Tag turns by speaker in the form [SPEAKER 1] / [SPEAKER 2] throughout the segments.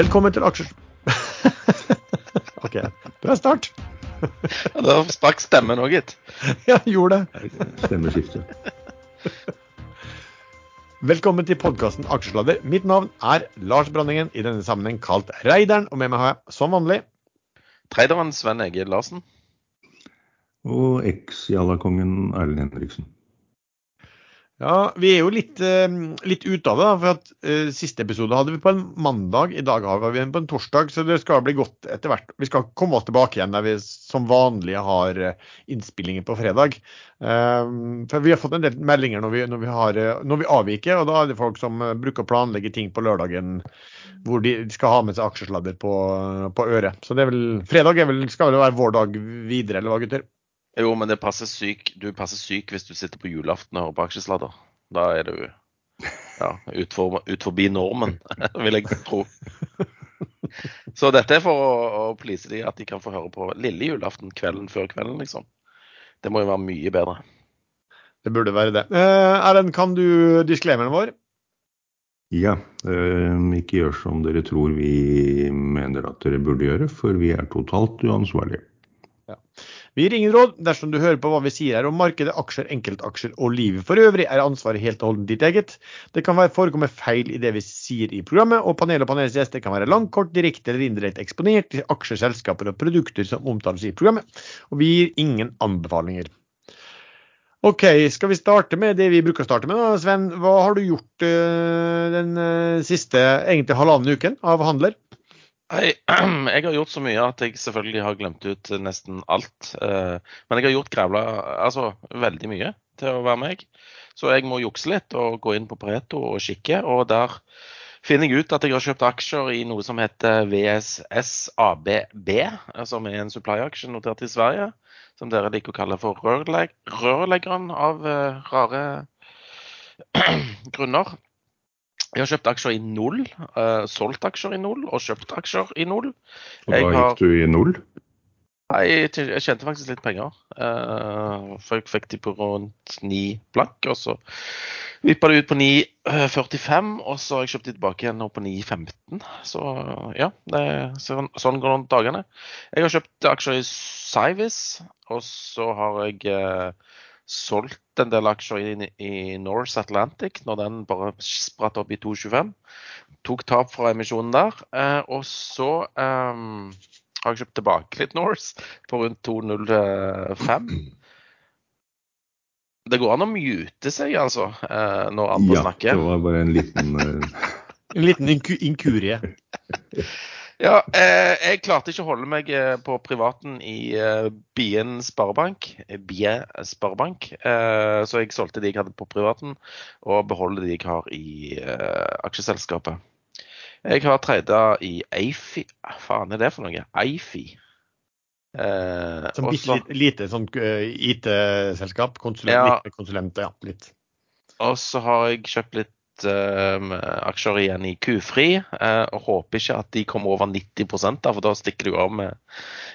[SPEAKER 1] Velkommen til aksjer... OK, bra start.
[SPEAKER 2] Ja, Da sprakk stemmen òg, gitt.
[SPEAKER 1] Ja, gjorde det.
[SPEAKER 3] Stemmeskifte.
[SPEAKER 1] Velkommen til podkasten Aksjesladder. Mitt navn er Lars Branningen, i denne sammenheng kalt Reideren. Og med meg har jeg som vanlig
[SPEAKER 2] Treideren Sven Egil Larsen.
[SPEAKER 3] Og eks-jallakongen Erlend Henriksen.
[SPEAKER 1] Ja, vi er jo litt, eh, litt ute av det. for at uh, Siste episode hadde vi på en mandag. I dag har vi den på en torsdag, så det skal bli godt etter hvert. Vi skal komme oss tilbake igjen der vi som vanlig har innspillingen innspillinger på fredag. Eh, for Vi har fått en del meldinger når vi, når vi, har, eh, når vi avviker, og da er det folk som eh, bruker å planlegge ting på lørdagen hvor de skal ha med seg aksjesladder på, på øret. Så det er vel, fredag er vel, skal vel være vår dag videre, eller hva gutter?
[SPEAKER 2] Jo, men det passer syk. du passer syk hvis du sitter på julaften og hører på aksjesladder. Da er du ja, ut, for, ut forbi normen, vil jeg tro. Så dette er for å, å please de at de kan få høre på lille julaften kvelden før kvelden, liksom. Det må jo være mye bedre.
[SPEAKER 1] Det burde være det. Eh, Erlend, kan du disclaimeren vår?
[SPEAKER 3] Ja, eh, ikke gjør som dere tror vi mener at dere burde gjøre, for vi er totalt uansvarlige.
[SPEAKER 1] Vi gir ingen råd. Dersom du hører på hva vi sier her om markedet, aksjer, enkeltaksjer og livet for øvrig, er ansvaret helt og holdent ditt eget. Det kan forekomme feil i det vi sier i programmet, og panel og panelets gjester kan være langt, kort, direkte eller indirekte eksponert til aksjer, selskaper og produkter som omtales i programmet, og vi gir ingen anbefalinger. OK, skal vi starte med det vi bruker å starte med, da, Sven. Hva har du gjort øh, den øh, siste egentlig halvannen uken av handler?
[SPEAKER 2] Nei, jeg har gjort så mye at jeg selvfølgelig har glemt ut nesten alt. Eh, Men jeg har gjort grævla altså veldig mye til å være meg. Så jeg må jukse litt og gå inn på Pareto og kikke. Og der finner jeg ut at jeg har kjøpt aksjer i noe som heter VSS ABB, som er en supply-aksje notert i Sverige. Som dere liker å kalle for rørlegg rørleggeren av eh, rare grunner. Jeg har kjøpt aksjer i null, uh, solgt aksjer i null og kjøpt aksjer i null.
[SPEAKER 3] Og da
[SPEAKER 2] har-
[SPEAKER 3] gikk du i null.
[SPEAKER 2] Nei, jeg jeg tjente faktisk litt penger. Uh, for jeg fikk de på rundt 9 blank, og så vippa det ut på 9,45, og så har jeg kjøpt de tilbake igjen nå på 9,15. Så ja, det, sånn, sånn går dagene. Jeg har kjøpt aksjer i Cyvis, og så har jeg eh, solgt en del aksjer inn i Norse Atlantic når den bare spratt opp i 2,25. Tok tap fra emisjonen der. eh, og så eh, har jeg kjøpt tilbake litt Norse på rundt 2,05. Det går an å mute seg, altså, eh, når andre
[SPEAKER 3] Ja, det var bare en liten uh...
[SPEAKER 1] En liten inku inkurie.
[SPEAKER 2] Ja, eh, jeg klarte ikke å holde meg eh, på privaten i eh, Bien Sparebank. eh, Bie Sparebank. Eh, så jeg solgte de jeg hadde på privaten, og beholder de jeg har i eh, aksjeselskapet. Jeg har treida i Eifi Hva faen er det for noe? Eifi. Eh,
[SPEAKER 1] Som bitte lite, lite sånn IT-selskap. Konsulent,
[SPEAKER 2] Ja.
[SPEAKER 1] litt konsulent, ja. Litt.
[SPEAKER 2] Og så har jeg kjøpt litt aksjer igjen i eh, og håper ikke at de kommer over 90% da, for da stikker de jo av med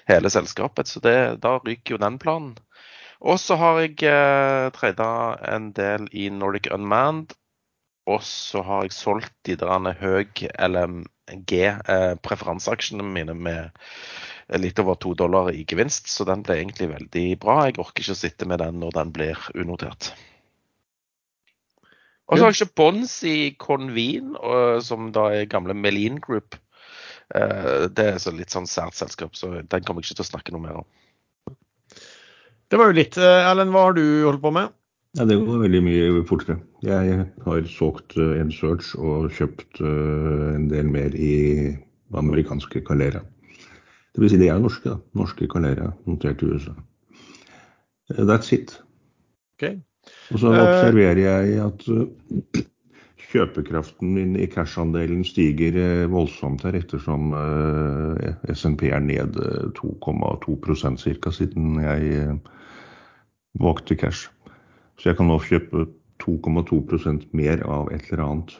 [SPEAKER 2] hele selskapet. Så det, da ryker jo den planen. Og så har jeg uh, trada en del i Nordic Unmanned. Og så har jeg solgt de der høy LMG-preferanseaksjene mine med litt over to dollar i gevinst. Så den ble egentlig veldig bra. Jeg orker ikke å sitte med den når den blir unotert. Og så har jeg kjøpt bonds i Convene, som da er gamle Melin Group. Eh, Det er så litt sånn sært selskap, så den kommer jeg ikke til å snakke noe mer om.
[SPEAKER 1] Det var jo litt. Eh, Erlend, hva har du holdt på med?
[SPEAKER 3] Ja, det går veldig mye fortere. Jeg har solgt eh, en search og kjøpt en del mer i amerikanske Calera. Det vil si de er norske, da. Norske Calera notert i USA. That's it.
[SPEAKER 1] Ok.
[SPEAKER 3] Og så
[SPEAKER 1] Eh.
[SPEAKER 3] observerer jeg at eh, kjøpekraften min i cash-andelen stiger eh, voldsomt her, ettersom eh, SNP er ned eh, 2,2 ca. siden jeg eh, valgte cash. Så jeg kan nå kjøpe 2,2% mer av et eller annet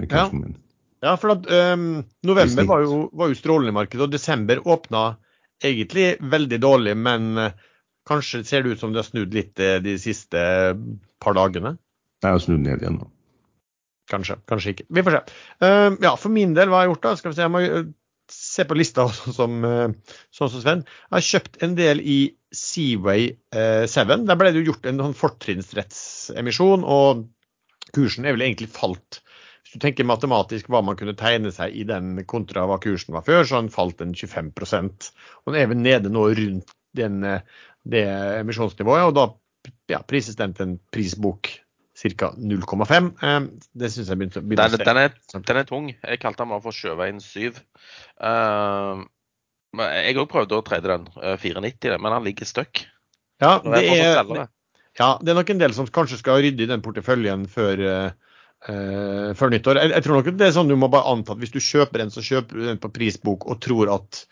[SPEAKER 3] med cashen min.
[SPEAKER 1] Ja, for at um, november var jo, var jo strålende i markedet, og desember åpna egentlig veldig dårlig, men øh, kanskje ser det ut som det har snudd litt øh, de siste par dagene?
[SPEAKER 3] Det har snudd ned igjen nå.
[SPEAKER 1] Kanskje, kanskje ikke. Vi får se. Uh, ja, For min del, hva har jeg gjort da? Skal vi se, jeg må uh, se på lista sånn som, uh, sånn som Sven. Jeg har kjøpt en del i Seaway 7. Der ble det jo gjort en sånn fortrinnsrettsemisjon, og kursen er vel egentlig falt. Hvis du tenker matematisk hva man kunne tegne seg i den kontra hva kursen var før, så har den falt en 25 Og den er vel nede nå rundt den, det emisjonsnivået, og da ja, prises den til en prisbok ca. 0,5. Eh, det syns jeg begynte, begynte
[SPEAKER 2] den, den, er, den, er, tung. Jeg kalte den bare for sjøveien 7. Uh, jeg òg prøvde å trade den, 490, eh, men den ligger stuck.
[SPEAKER 1] Ja, det er, ja, det er nok en del som kanskje skal rydde i den porteføljen før, uh, før nyttår. Jeg, jeg, tror nok det er sånn du må bare anta at hvis du kjøper en, så kjøper du den på prisbok og tror at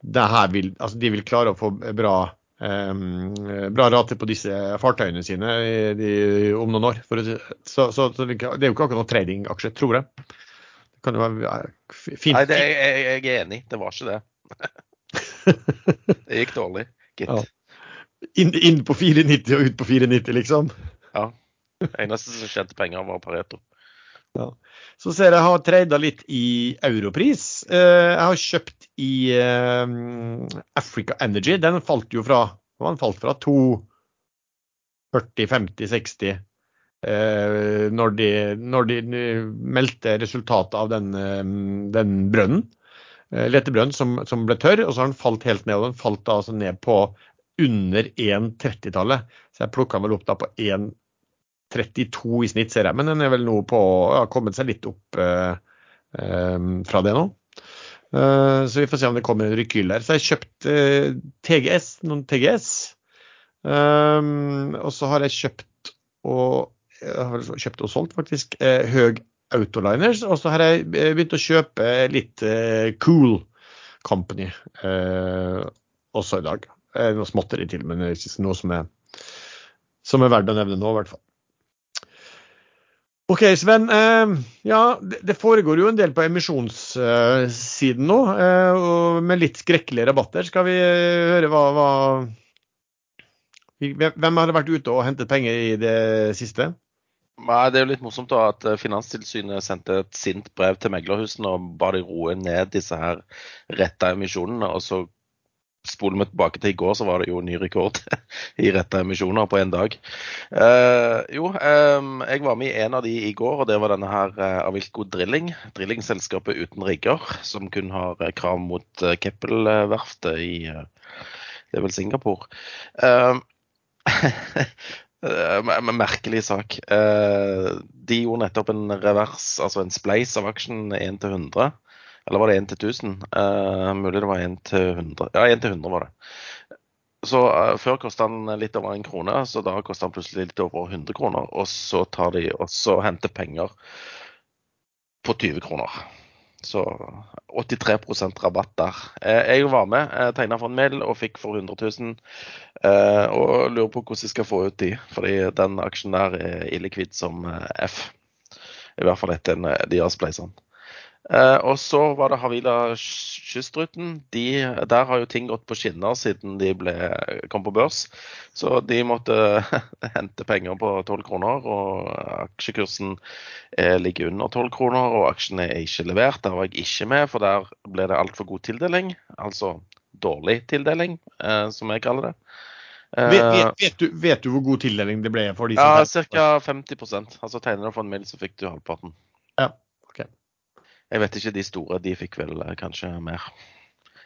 [SPEAKER 1] vil, altså de vil klare å få bra Um, bra rate på disse fartøyene sine i, i, om noen år. Si. Så, så, så, det er jo ikke akkurat noen tradingaksje, tror jeg. Det kan jo være fint.
[SPEAKER 2] Nei, det, jeg, jeg, er enig. Det var ikke det. det gikk dårlig. Gitt. Ja.
[SPEAKER 1] Inn, inn, på 490 og ut på 490, liksom?
[SPEAKER 2] Ja. Det eneste som tjente penger, var Pareto.
[SPEAKER 1] Ja. Så ser jeg jeg har trada litt i europris. Eh, jeg har kjøpt i eh, Africa Energy. Den falt jo fra den falt fra 240, 50, 60 når de, når de meldte resultatet av den, den brønnen. Eh, letebrønnen som, som, ble tørr, og så har den falt helt ned. og Den falt da altså ned på under 1,30-tallet. Så jeg plukka vel opp da på 1,30 32 i snitt, ser jeg. Men den er vel nå på ja, kommet seg litt opp eh, eh, fra det nå. Uh, så vi får se om det kommer en rekyl der. Så jeg har kjøpt uh, TGS, noen TGS. Um, og så har jeg kjøpt og jeg kjøpt og solgt faktisk Høg Autoliners. Og så har jeg begynt å kjøpe litt Cool Company også i dag. Noe småtteri til, men noe som er, som er verdt å nevne nå, i hvert fall. Ok, Sven. Eh, ja, det foregår jo en del på emisjonssiden nå, eh, med litt skrekkelige rabatter. Skal vi eh, høre hva, hva Hvem har vært ute og hentet penger i det siste?
[SPEAKER 2] Nei, Det er jo litt morsomt da at Finanstilsynet sendte et sint brev til meglerhusene og ba de roe ned disse her retta emisjonene. og så spoler vi tilbake til i går, så var det jo ny rekord i retta emisjoner på én dag. Uh, jo, um, jeg var med i en av de i går, og det var denne her uh, Avilco Drilling. Drillingselskapet uten rigger, som kun har uh, krav mot uh, Keppel-verftet i det er vel Singapore. Merkelig sak. de gjorde nettopp en revers, altså en spleis av aksjen 1 til 100. Eller var det 1 til 1000? Uh, mulig det var 1 til 100. Ja, 1 til 100 var det. Så uh, Før kosta den litt over en krone, så da kosta den plutselig litt over 100 kroner. Og så tar de også henter penger på 20 kroner. Så 83 rabatt der. Eh, jeg var med, tegna for en mail og fikk for 100 000. Og lurer på hvordan jeg skal få ut de, fordi den aksjen der er illikvid som F. I hvert fall etter de har spleisene. Eh, og så var det Havila Kystruten. De, der har jo ting gått på skinner siden de ble, kom på børs. Så de måtte hente penger på 12 kroner, og aksjekursen ligger under 12 kroner. Og aksjene er ikke levert. Der var jeg ikke med, for der ble det altfor god tildeling. Altså dårlig tildeling, eh, som jeg kaller det.
[SPEAKER 1] Vet, vet, vet, du, vet, du, hvor god tildeling det ble for de
[SPEAKER 2] som Ja, ca. 50% Altså tegner du for en mil, så fikk du halvparten.
[SPEAKER 1] Ja.
[SPEAKER 2] Jeg vet ikke, de store de fikk vel eh, kanskje mer.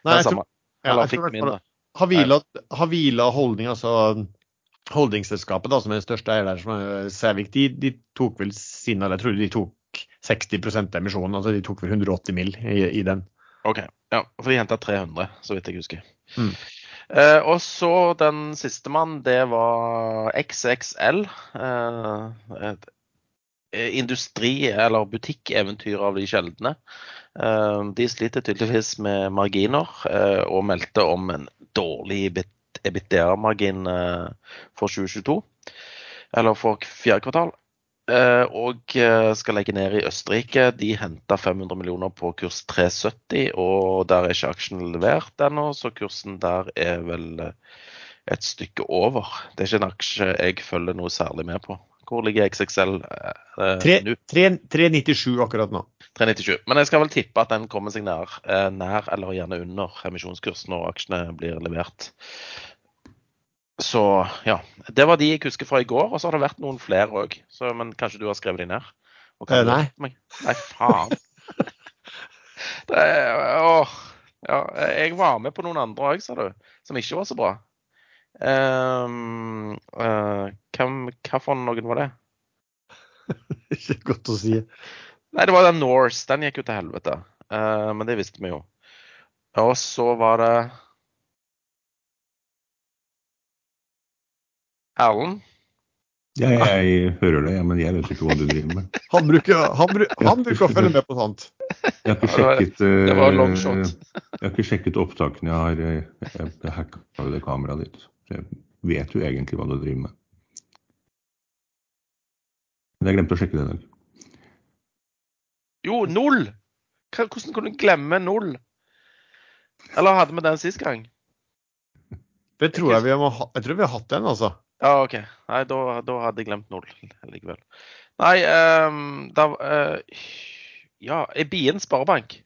[SPEAKER 1] Nei, jeg tror, ja, Eller fikk mindre. Havila, Havila Holding, altså holdingselskapet da, som er den største eier der, som er Sævik, de, de, tok vel sin, eller jeg tror de tok 60% av emisjonen. altså De tok vel 180 mill. I, i, den.
[SPEAKER 2] OK. Ja, for de henta 300, så vidt jeg husker.
[SPEAKER 1] Mm.
[SPEAKER 2] Eh, og så den sistemann, det var XXL. Eh, Eh, industri- eller butikkeventyr av de sjeldne. Eh, de sliter tydeligvis med marginer, eh, og meldte om en dårlig EBITDA-margin for 2022. Eller for fjerde kvartal. Og skal legge ned i Østerrike. De henta 500 millioner på kurs 370, og der er ikke aksjen levert ennå, så kursen der er vel et stykke over. Det er ikke en aksje jeg følger noe særlig med på. Hvor ligger XXL eh, nå?
[SPEAKER 1] 397 akkurat nå.
[SPEAKER 2] 397. Men jeg skal vel tippe at den kommer seg nær, eh, nær eller gjerne under emisjonskursen når aksjene blir levert. Så ja. Det var de jeg husker fra i går, og så har det vært noen flere òg. Men kanskje du har skrevet de ned?
[SPEAKER 1] Eh, nei.
[SPEAKER 2] Nei, faen. Det åh, ja, jeg var med på noen andre òg, sa du, som ikke var så bra. Um, hvem, hva for noen var det?
[SPEAKER 1] Ikke godt å si.
[SPEAKER 2] Nei, det var den Norse. Den gikk jo til helvete. Uh, men det visste vi jo. Og så var det Erlend.
[SPEAKER 3] Ja, jeg hører det, ja, men jeg vet ikke hva du driver med.
[SPEAKER 1] Han bruker, han, han bruker å følge med på sånt.
[SPEAKER 3] Jeg har ikke
[SPEAKER 2] Ja, det var-
[SPEAKER 3] sjekket, eh,
[SPEAKER 2] det var long shot.
[SPEAKER 3] Jeg har ikke sjekket opptakene. Jeg har jeg, jeg hacka jo det kameraet ditt. Vet jo egentlig hva du driver med. Men jeg glemte å sjekke det i dag.
[SPEAKER 2] Jo, null! Hvordan kunne du glemme null? Eller hadde vi den sist gang?
[SPEAKER 1] Det tror jeg vi må ha. Jeg tror vi har hatt den, altså.
[SPEAKER 2] Ja, OK. Nei, da, da hadde jeg glemt null likevel. Nei, um, da uh, Ja, Bien sparebank.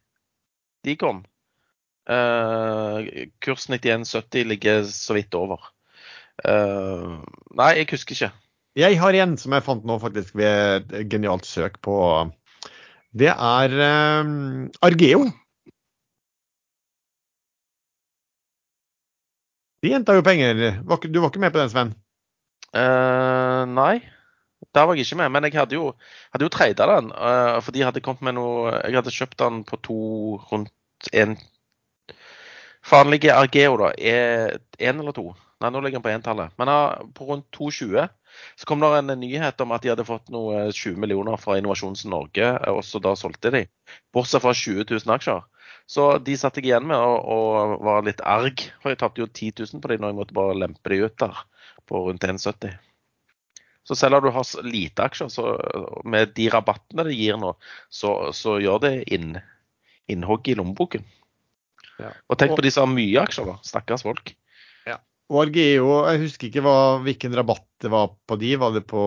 [SPEAKER 2] De kom. Eh, kurs 91,70 ligger så vidt over. Eh, nei, jeg husker ikke.
[SPEAKER 1] Jeg har en som jeg fant nå faktisk ved et genialt søk på Det er eh, Argeo. De henta jo penger. Du var ikke med på den, Sven?
[SPEAKER 2] Uh, nei, der var jeg ikke med. Men jeg hadde jo, hadde jo treida den. Uh, for de hadde kommet med noe Jeg hadde kjøpt den på to rundt Faen ligger Argeo, da. Én eller to? Nei, nå ligger den på entallet. Men eh, på rundt 2,20 så kom det en nyhet om at de hadde fått noe 20 millioner fra Innovasjons Norge, eh, og så da solgte de. Bortsett fra 20 000 aksjer. Så de satt jeg igjen med og, og var litt arg, for jeg tapte jo 10 000 på de når jeg måtte bare lempe de ut der på rundt 1,70. Så selv om du har lite aksjer, så med de rabattene det gir nå, så, så gjør det inn, innhogg i lommeboken.
[SPEAKER 1] Ja.
[SPEAKER 2] Og tenk på de som har mye aksjer, da. Stakkars folk.
[SPEAKER 1] Og Argeo, jeg husker ikke hva, hvilken rabatt det var på de. Var det på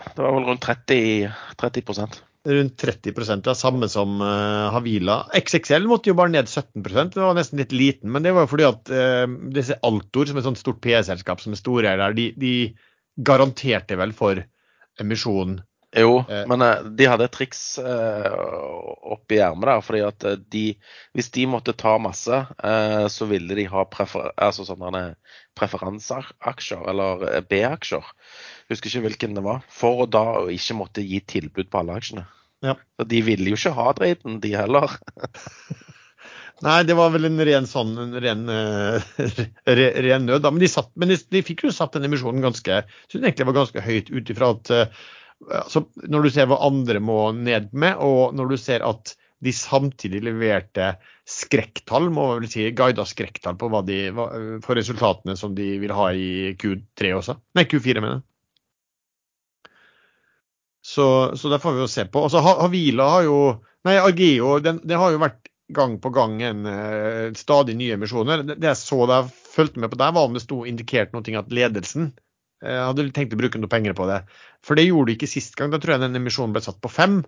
[SPEAKER 2] Det var vel rundt 30, 30%
[SPEAKER 1] rundt 30% ja, samme som uh, Havila. XXL måtte jo bare ned 17% det var nesten litt liten. Men det var jo fordi at uh, disse Altor, som er et sånt stort PE-selskap som er store der, de, de garanterte vel for emisjonen.
[SPEAKER 2] Jo,
[SPEAKER 1] Eh.
[SPEAKER 2] men eh, de hadde et triks eh, oppi ermet der. fordi at eh, de, hvis de måtte ta masse, eh, så ville de ha prefer, altså sånne preferanseaksjer, eller eh, B-aksjer. Husker ikke hvilken det var. For å da å ikke måtte gi tilbud på alle aksjene.
[SPEAKER 1] Ja.
[SPEAKER 2] Så de ville jo ikke ha driten, de heller.
[SPEAKER 1] Nei, det var vel en ren sånn en ren, re, ren nød. Da. Men, de, satt, men de, de fikk jo satt den emisjonen ganske synes egentlig var ganske høyt ut ifra at altså, Når du ser hva andre må ned med, og når du ser at de samtidig leverte skrekktall, må man vel si, guida skrekktall på hva de, hva, for resultatene som de vil ha i Q3 også. Nei, Q4, mener jeg. Så, så det får vi jo se på. Altså, Ha- Havila har jo Nei, Argeo den, det har jo vært gang på gang en eh, stadig nye emisjoner. Det, det jeg så da jeg fulgte med på der, var om det sto indikert noe at ledelsen eh, hadde tenkt å bruke noe penger på det. For det gjorde de ikke sist gang. Da tror jeg den emisjonen ble satt på fem.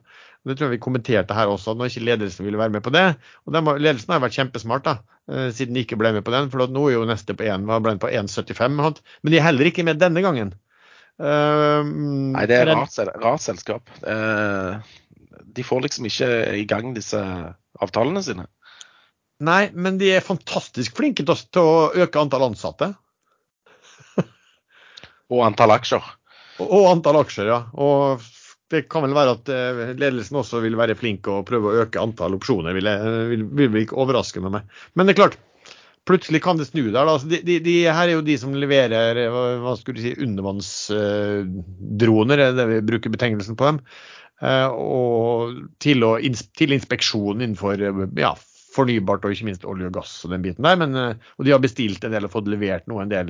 [SPEAKER 1] Det tror jeg vi kommenterte her også, når ikke ledelsen ville være med på det. Og var, Ledelsen har vært kjempesmart, da, eh, siden de ikke ble med på den. For nå er jo neste på 1, ble den på 1,75. Men de er heller ikke med denne gangen. Eh,
[SPEAKER 2] Nei, det er rart, rart selskap. Uh, de får liksom ikke i gang disse avtalene sine.
[SPEAKER 1] Nei, men de er fantastisk flinke til å øke antall ansatte.
[SPEAKER 2] Og antall aksjer.
[SPEAKER 1] Og, og antall aksjer, ja. Og det kan vel være at eh, ledelsen også vil være flink og prøve å øke antall opsjoner. Vil, jeg, vil, vil ikke overraske med meg. Men det er klart, plutselig kan det snu der. Altså, de, de, de, her er jo de som leverer eh, hva, hva skulle du si, undervannsdroner, er det vi bruker betegnelsen på dem. Eh, og til, å, til inspeksjon innenfor eh, ja, fornybart og ikke minst olje og gass og den biten der. Men, eh, og de har bestilt en del og fått levert noe en del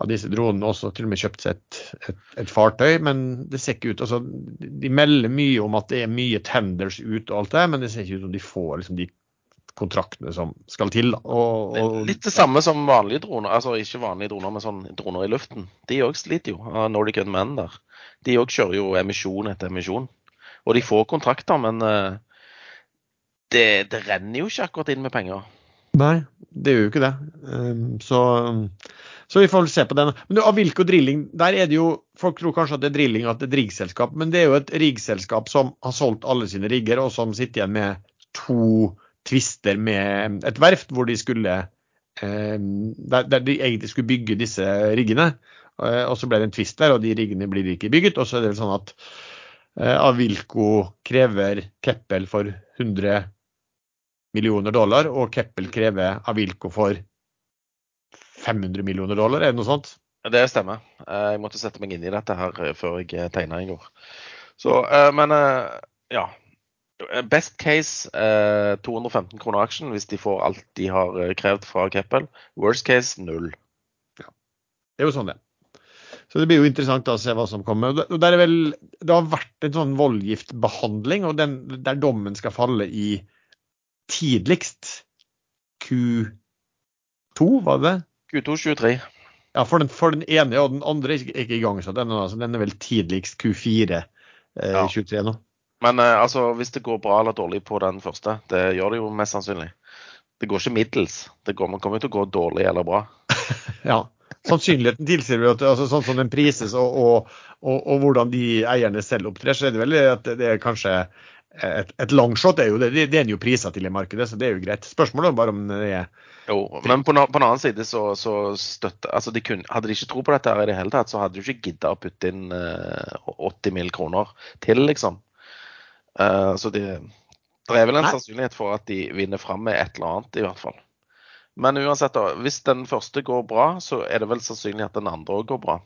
[SPEAKER 1] av disse dronene også til og med kjøpt seg et, et, et fartøy, men det ser ikke ut altså, De melder mye om at det er mye tenders ut og alt det, men det ser ikke ut som de får liksom, de kontraktene som skal til. Og, og,
[SPEAKER 2] Litt det samme som vanlige droner, altså ikke vanlige droner, men sånn droner i luften. De òg sliter jo. av Nordic Unmanned der. De òg kjører jo emisjon etter emisjon. Og de får kontrakter, men eh, det, det renner jo ikke akkurat inn med penger.
[SPEAKER 1] Nei, det gjør jo ikke det. Um, så, så vi får se på den. Men Avilko Drilling, der er det jo Folk tror kanskje at det er drilling, at det er et riggselskap, men det er jo et riggselskap som har solgt alle sine rigger, og som sitter igjen med to tvister med et verft hvor de skulle um, der, de egentlig skulle bygge disse riggene. Uh, og så ble det en tvist der, og de riggene blir ikke bygget. Og så er det vel sånn at Avilco Avilko krever Keppel for 100 millioner dollar, og Keppel krever Avilko for 500 millioner dollar, er det noe sånt?
[SPEAKER 2] Det stemmer. Eh, Jeg måtte sette meg inn i dette her eh, før jeg tegna i går. Så, eh, men eh, ja. Best case eh, 215 kroner aksjen hvis de får alt de har eh, krevd fra Keppel. Worst case null. Ja.
[SPEAKER 1] Det er jo sånn det. Så det blir jo interessant å se hva som kommer. Og det- er vel, det har vært en sånn voldgiftbehandling, og den, der dommen skal falle i tidligst Q2, var det det?
[SPEAKER 2] Q223.
[SPEAKER 1] Ja, for den, for den ene og den andre er ikke, igangsatt ennå. Altså, den er vel tidligst Q4 eh,
[SPEAKER 2] Ja.
[SPEAKER 1] 23 nå.
[SPEAKER 2] Men eh, altså, hvis det går bra eller dårlig på den første, det gjør det jo mest sannsynlig. Det går ikke middels. Det går, man kommer jo til å gå dårlig eller bra.
[SPEAKER 1] Ja. Sannsynligheten tilsier at altså, sånn som den prises og, og, og, og hvordan de eierne selv opptrer, så er det vel at det er kanskje et, et longshot er jo det, det er jo prisa til i markedet, så det er jo greit. Spørsmålet er bare om det er
[SPEAKER 2] Jo, men på, på en annen side så, så støtte, altså de kunne, Hadde de ikke tro på dette her i det hele tatt, så hadde de ikke gidda å putte inn uh, 80 mill. kroner til, liksom. Uh, så det, det er vel en
[SPEAKER 1] Nei.
[SPEAKER 2] sannsynlighet for at de vinner fram med et eller annet, i hvert fall. Men uansett, da, hvis den første går bra, så er det vel sannsynlig at den andre òg går bra.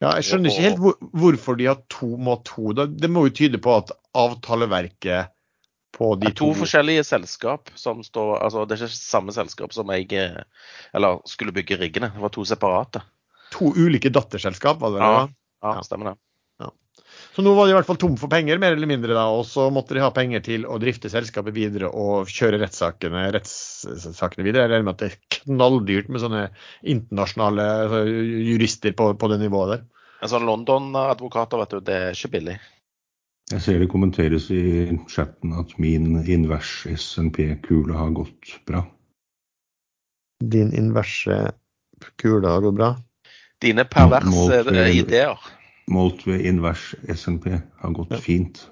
[SPEAKER 1] Ja, jeg skjønner ikke helt hvor, hvorfor de har to mot to. Det må jo tyde på at avtaleverket på de
[SPEAKER 2] Det er to
[SPEAKER 1] to
[SPEAKER 2] forskjellige selskap som står Altså, det er ikke samme selskap som jeg Eller skulle bygge riggene. Det var to separate.
[SPEAKER 1] to ulike datterselskap, var det det?
[SPEAKER 2] Ja,
[SPEAKER 1] Ja.
[SPEAKER 2] stemmer det.
[SPEAKER 1] Så nå var de i hvert fall tom for penger, mer eller mindre, da, og så måtte de ha penger til å drifte selskapet videre og kjøre rettssakene, rettssakene videre. Jeg regner med at det er knalldyrt med sånne internasjonale altså, jurister på, på det nivået der.
[SPEAKER 2] En sånn London-advokater, vet du, det er ikke billig.
[SPEAKER 3] Jeg ser det kommenteres i chatten at min invers SNP-kule har gått bra.
[SPEAKER 1] Din inverse kule har gått bra.
[SPEAKER 2] Dine perverse eh, ideer.
[SPEAKER 3] Målt ved invers SNP har gått fint.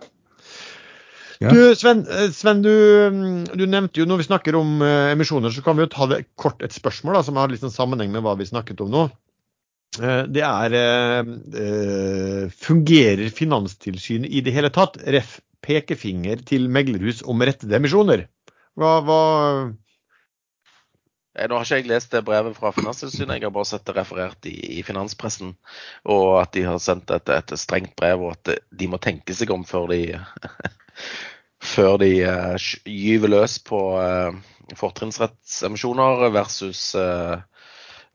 [SPEAKER 3] Ja.
[SPEAKER 1] Du, Sven, eh, Sven du, mm, du nevnte jo når vi snakker om eh, emisjoner, så kan vi jo ta det kort et spørsmål da, som har litt sånn sammenheng med hva vi snakket om nå. Eh, Det er Fungerer Finanstilsynet i det hele tatt? Ref. pekefinger til meglerhus om rettede emisjoner. Hva, hva
[SPEAKER 2] Nå har ikke jeg lest det brevet fra Finanstilsynet, jeg har bare sett det referert i, i finanspressen. Og at de har sendt et, et strengt brev, og at de må tenke seg om før de før de uh, gyver løs på uh, fortrinnsrettsemisjoner versus uh,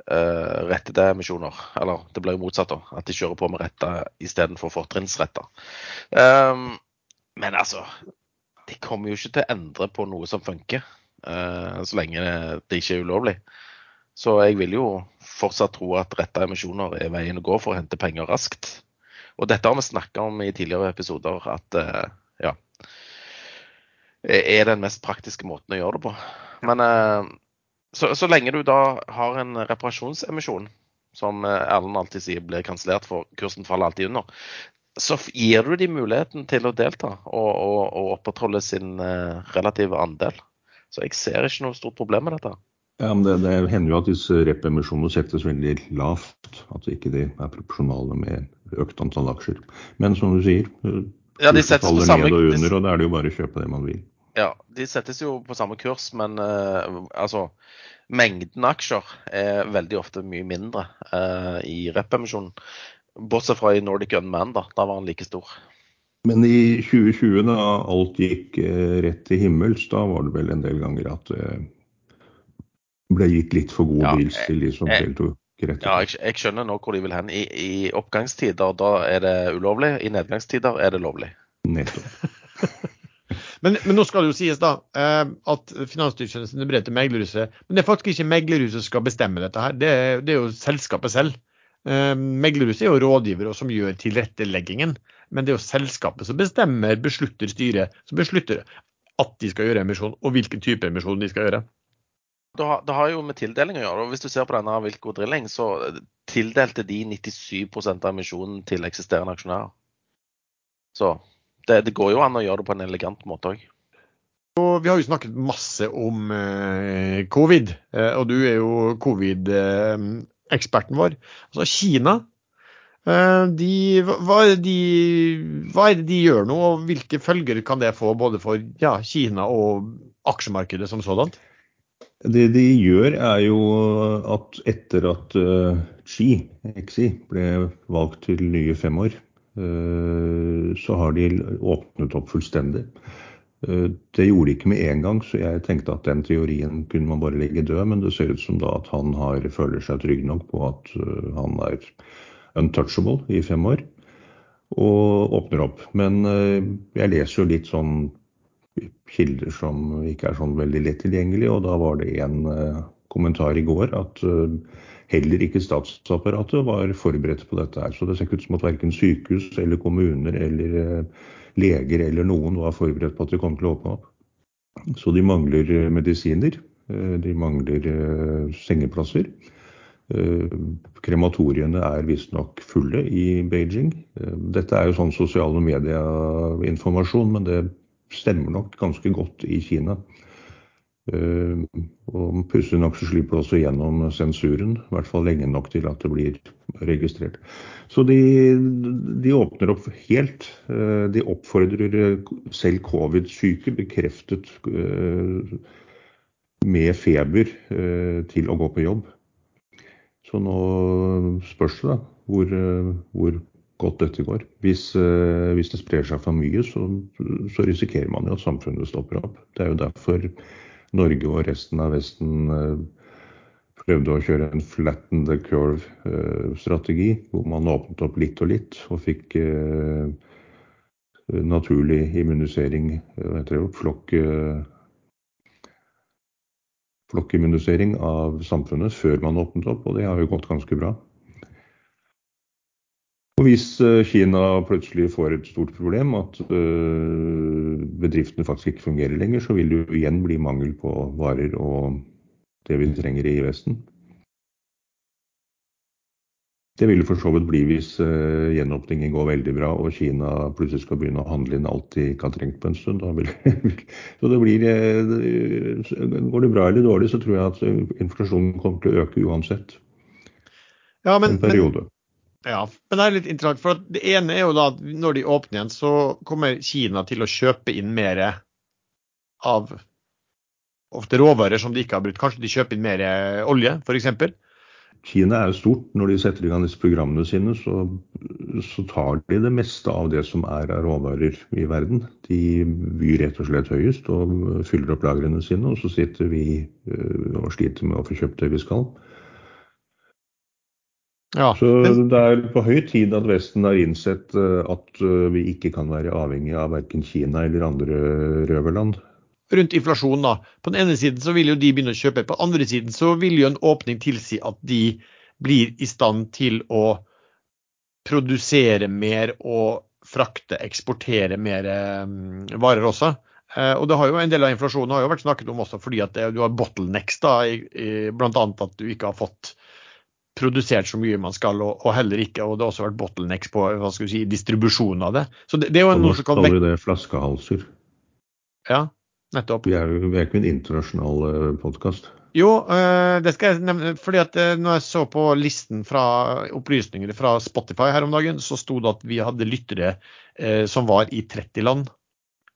[SPEAKER 2] rettede emisjoner. Eller det blir jo motsatt, da. At de kjører på med retta istedenfor fortrinnsretta. Um, men altså, de kommer jo ikke til å endre på noe som funker. Eh, så lenge det ikke er ulovlig. Så jeg vil jo fortsatt tro at retta emisjoner er veien å gå for å hente penger raskt. Og dette har vi snakka om i tidligere episoder, at eh, ja Er den mest praktiske måten å gjøre det på. Men eh, så, så lenge du da har en reparasjonsemisjon, som Erlend alltid sier blir kansellert for kursen faller alltid under, så gir du dem muligheten til å delta og, og, og opprettholde sin relative andel. Så jeg ser ikke noe stort problem med dette.
[SPEAKER 3] Ja, men det, det hender jo at disse rep-emisjonene settes veldig lavt. At ikke de er proporsjonale med økt antall aksjer. Men som du sier,
[SPEAKER 2] Ja, de settes på
[SPEAKER 3] faller
[SPEAKER 2] samme
[SPEAKER 3] ned og
[SPEAKER 2] de-
[SPEAKER 3] under, og da er det jo bare å kjøpe det man vil.
[SPEAKER 2] Ja, de settes jo på samme kurs, men uh, altså Mengden aksjer er veldig ofte mye mindre uh, i rep-emisjonen. Bortsett fra i Nordic Unman, da. Da var den like stor.
[SPEAKER 3] Men i 2020, da alt gikk eh, rett til himmels, da var det vel en del ganger at det ble gitt litt for gode
[SPEAKER 2] Ja,
[SPEAKER 3] deals til de som
[SPEAKER 2] jeg-
[SPEAKER 3] deltok rett
[SPEAKER 2] Ja, jeg, jeg skjønner nå hvor de vil hen. I, I oppgangstider da er det ulovlig, i nedgangstider er det lovlig.
[SPEAKER 3] Nettopp.
[SPEAKER 1] Men, men, nå skal det jo sies da eh, at Finanstilsynet brev til meglerhuset. Men det er faktisk ikke meglerhuset som skal bestemme dette her, det er, det er jo selskapet selv. Eh, meglerhuset er jo rådgivere som gjør tilretteleggingen. Men det er jo selskapet som bestemmer, beslutter styret, som beslutter at de skal gjøre emisjon, og hvilken type emisjon de skal gjøre.
[SPEAKER 2] Det har, det har jo med tildeling å gjøre. og Hvis du ser på denne Wilco Drilling, så tildelte de 97% av emisjonen til eksisterende aksjonærer. Så det, det, går jo an å gjøre det på en elegant måte òg.
[SPEAKER 1] Vi har jo snakket masse om eh, covid, eh, og du er jo covid-eksperten vår. Altså Kina, eh, de, hva, er de, hva, er det de gjør nå, og hvilke følger kan det få både for ja, Kina og aksjemarkedet som sådant?
[SPEAKER 3] Det de gjør, er jo at etter at uh, Xi, Xi ble valgt til nye fem år, uh, så har de åpnet opp fullstendig. Uh, det gjorde de ikke med en gang, så jeg tenkte at den teorien kunne man bare legge død. Men det ser ut som da at han har, føler seg trygg nok på at eh, han er untouchable i fem år, og åpner opp. Men jeg leser jo litt sånn kilder som ikke er sånn veldig lett tilgjengelig, og da var det en kommentar i går at Heller ikke statsapparatet var forberedt på dette. her, Så det ser ikke ut som at verken sykehus eller kommuner eller eh, leger eller noen var forberedt på at det kom til å åpne opp. Så de mangler eh, medisiner. Eh, de mangler sengeplasser. Krematoriene er visstnok fulle i Beijing. Dette er jo sånn sosiale medier-informasjon, men det stemmer nok ganske godt i Kina. Eh, og pussig nok så slipper det også gjennom sensuren, i hvert fall lenge nok til at det blir registrert. Så de, de åpner opp helt. Eh, de oppfordrer selv covid-syke, bekreftet eh, med feber, til å gå på jobb. Så nå spørs det da hvor, hvor godt dette går. Hvis, hvis, det sprer seg for mye, så, så risikerer man jo at samfunnet stopper opp. Det er jo derfor Norge og resten av Vesten eh, prøvde å kjøre en flatten the curve-strategi, eh, hvor man åpnet opp litt og litt og fikk eh, naturlig immunisering, hva flokk, flokkimmunisering av samfunnet før man åpnet opp, og det har jo gått ganske bra. Og Hvis eh, Kina plutselig får et stort problem, at eh, bedriftene faktisk ikke fungerer lenger, så vil det jo igjen bli mangel på varer og det vi trenger i Vesten. Det vil det for så vidt bli hvis uh, gjenåpningen går veldig bra og Kina plutselig skal begynne å handle inn alt de ikke har trengt på en stund. Så det blir, uh, Går det bra eller dårlig, så tror jeg at inflasjonen kommer til å øke uansett.
[SPEAKER 1] Ja, men,
[SPEAKER 3] en periode.
[SPEAKER 1] Men, ja, men det er litt interessant. For det ene er jo da at når de åpner igjen, så kommer Kina til å kjøpe inn mer av ofte råvarer som de ikke har brukt. Kanskje de kjøper inn mer olje, f.eks.
[SPEAKER 3] Kina er jo stort. Når de setter i gang disse programmene sine, så, så, tar de det meste av det som er av råvarer i verden. De byr rett og slett høyest og fyller opp lagrene sine, og så sitter vi øh, og sliter med å få kjøpt det vi skal. Ja, så det er på høy tid at Vesten har innsett eh, at eh, vi ikke kan være avhengig av verken Kina eller andre røverland.
[SPEAKER 1] Rundt inflasjon, da. På den ene siden så vil jo de begynne å kjøpe. På den andre siden så vil jo en åpning tilsi at de blir i stand til å produsere mer og frakte, eksportere mer um, varer også. Uh, og det har jo En del av inflasjonen har jo vært snakket om også fordi at det, du har bottlenecks, da, i, i, bl.a. at du ikke har fått produsert så mye man skal, og, heller ikke, og det har også vært bottlenecks på hva skal vi si, distribusjonen av det.
[SPEAKER 3] Så det, det er jo noe som kan kaller vi det flaskehalser.
[SPEAKER 1] Ja, nettopp.
[SPEAKER 3] Vi er jo ikke en internasjonal eh, podkast.
[SPEAKER 1] Jo, uh, det skal jeg nevne. fordi at uh, når jeg så på listen fra opplysninger fra Spotify her om dagen, så sto det at vi hadde lyttere som var i 30 land.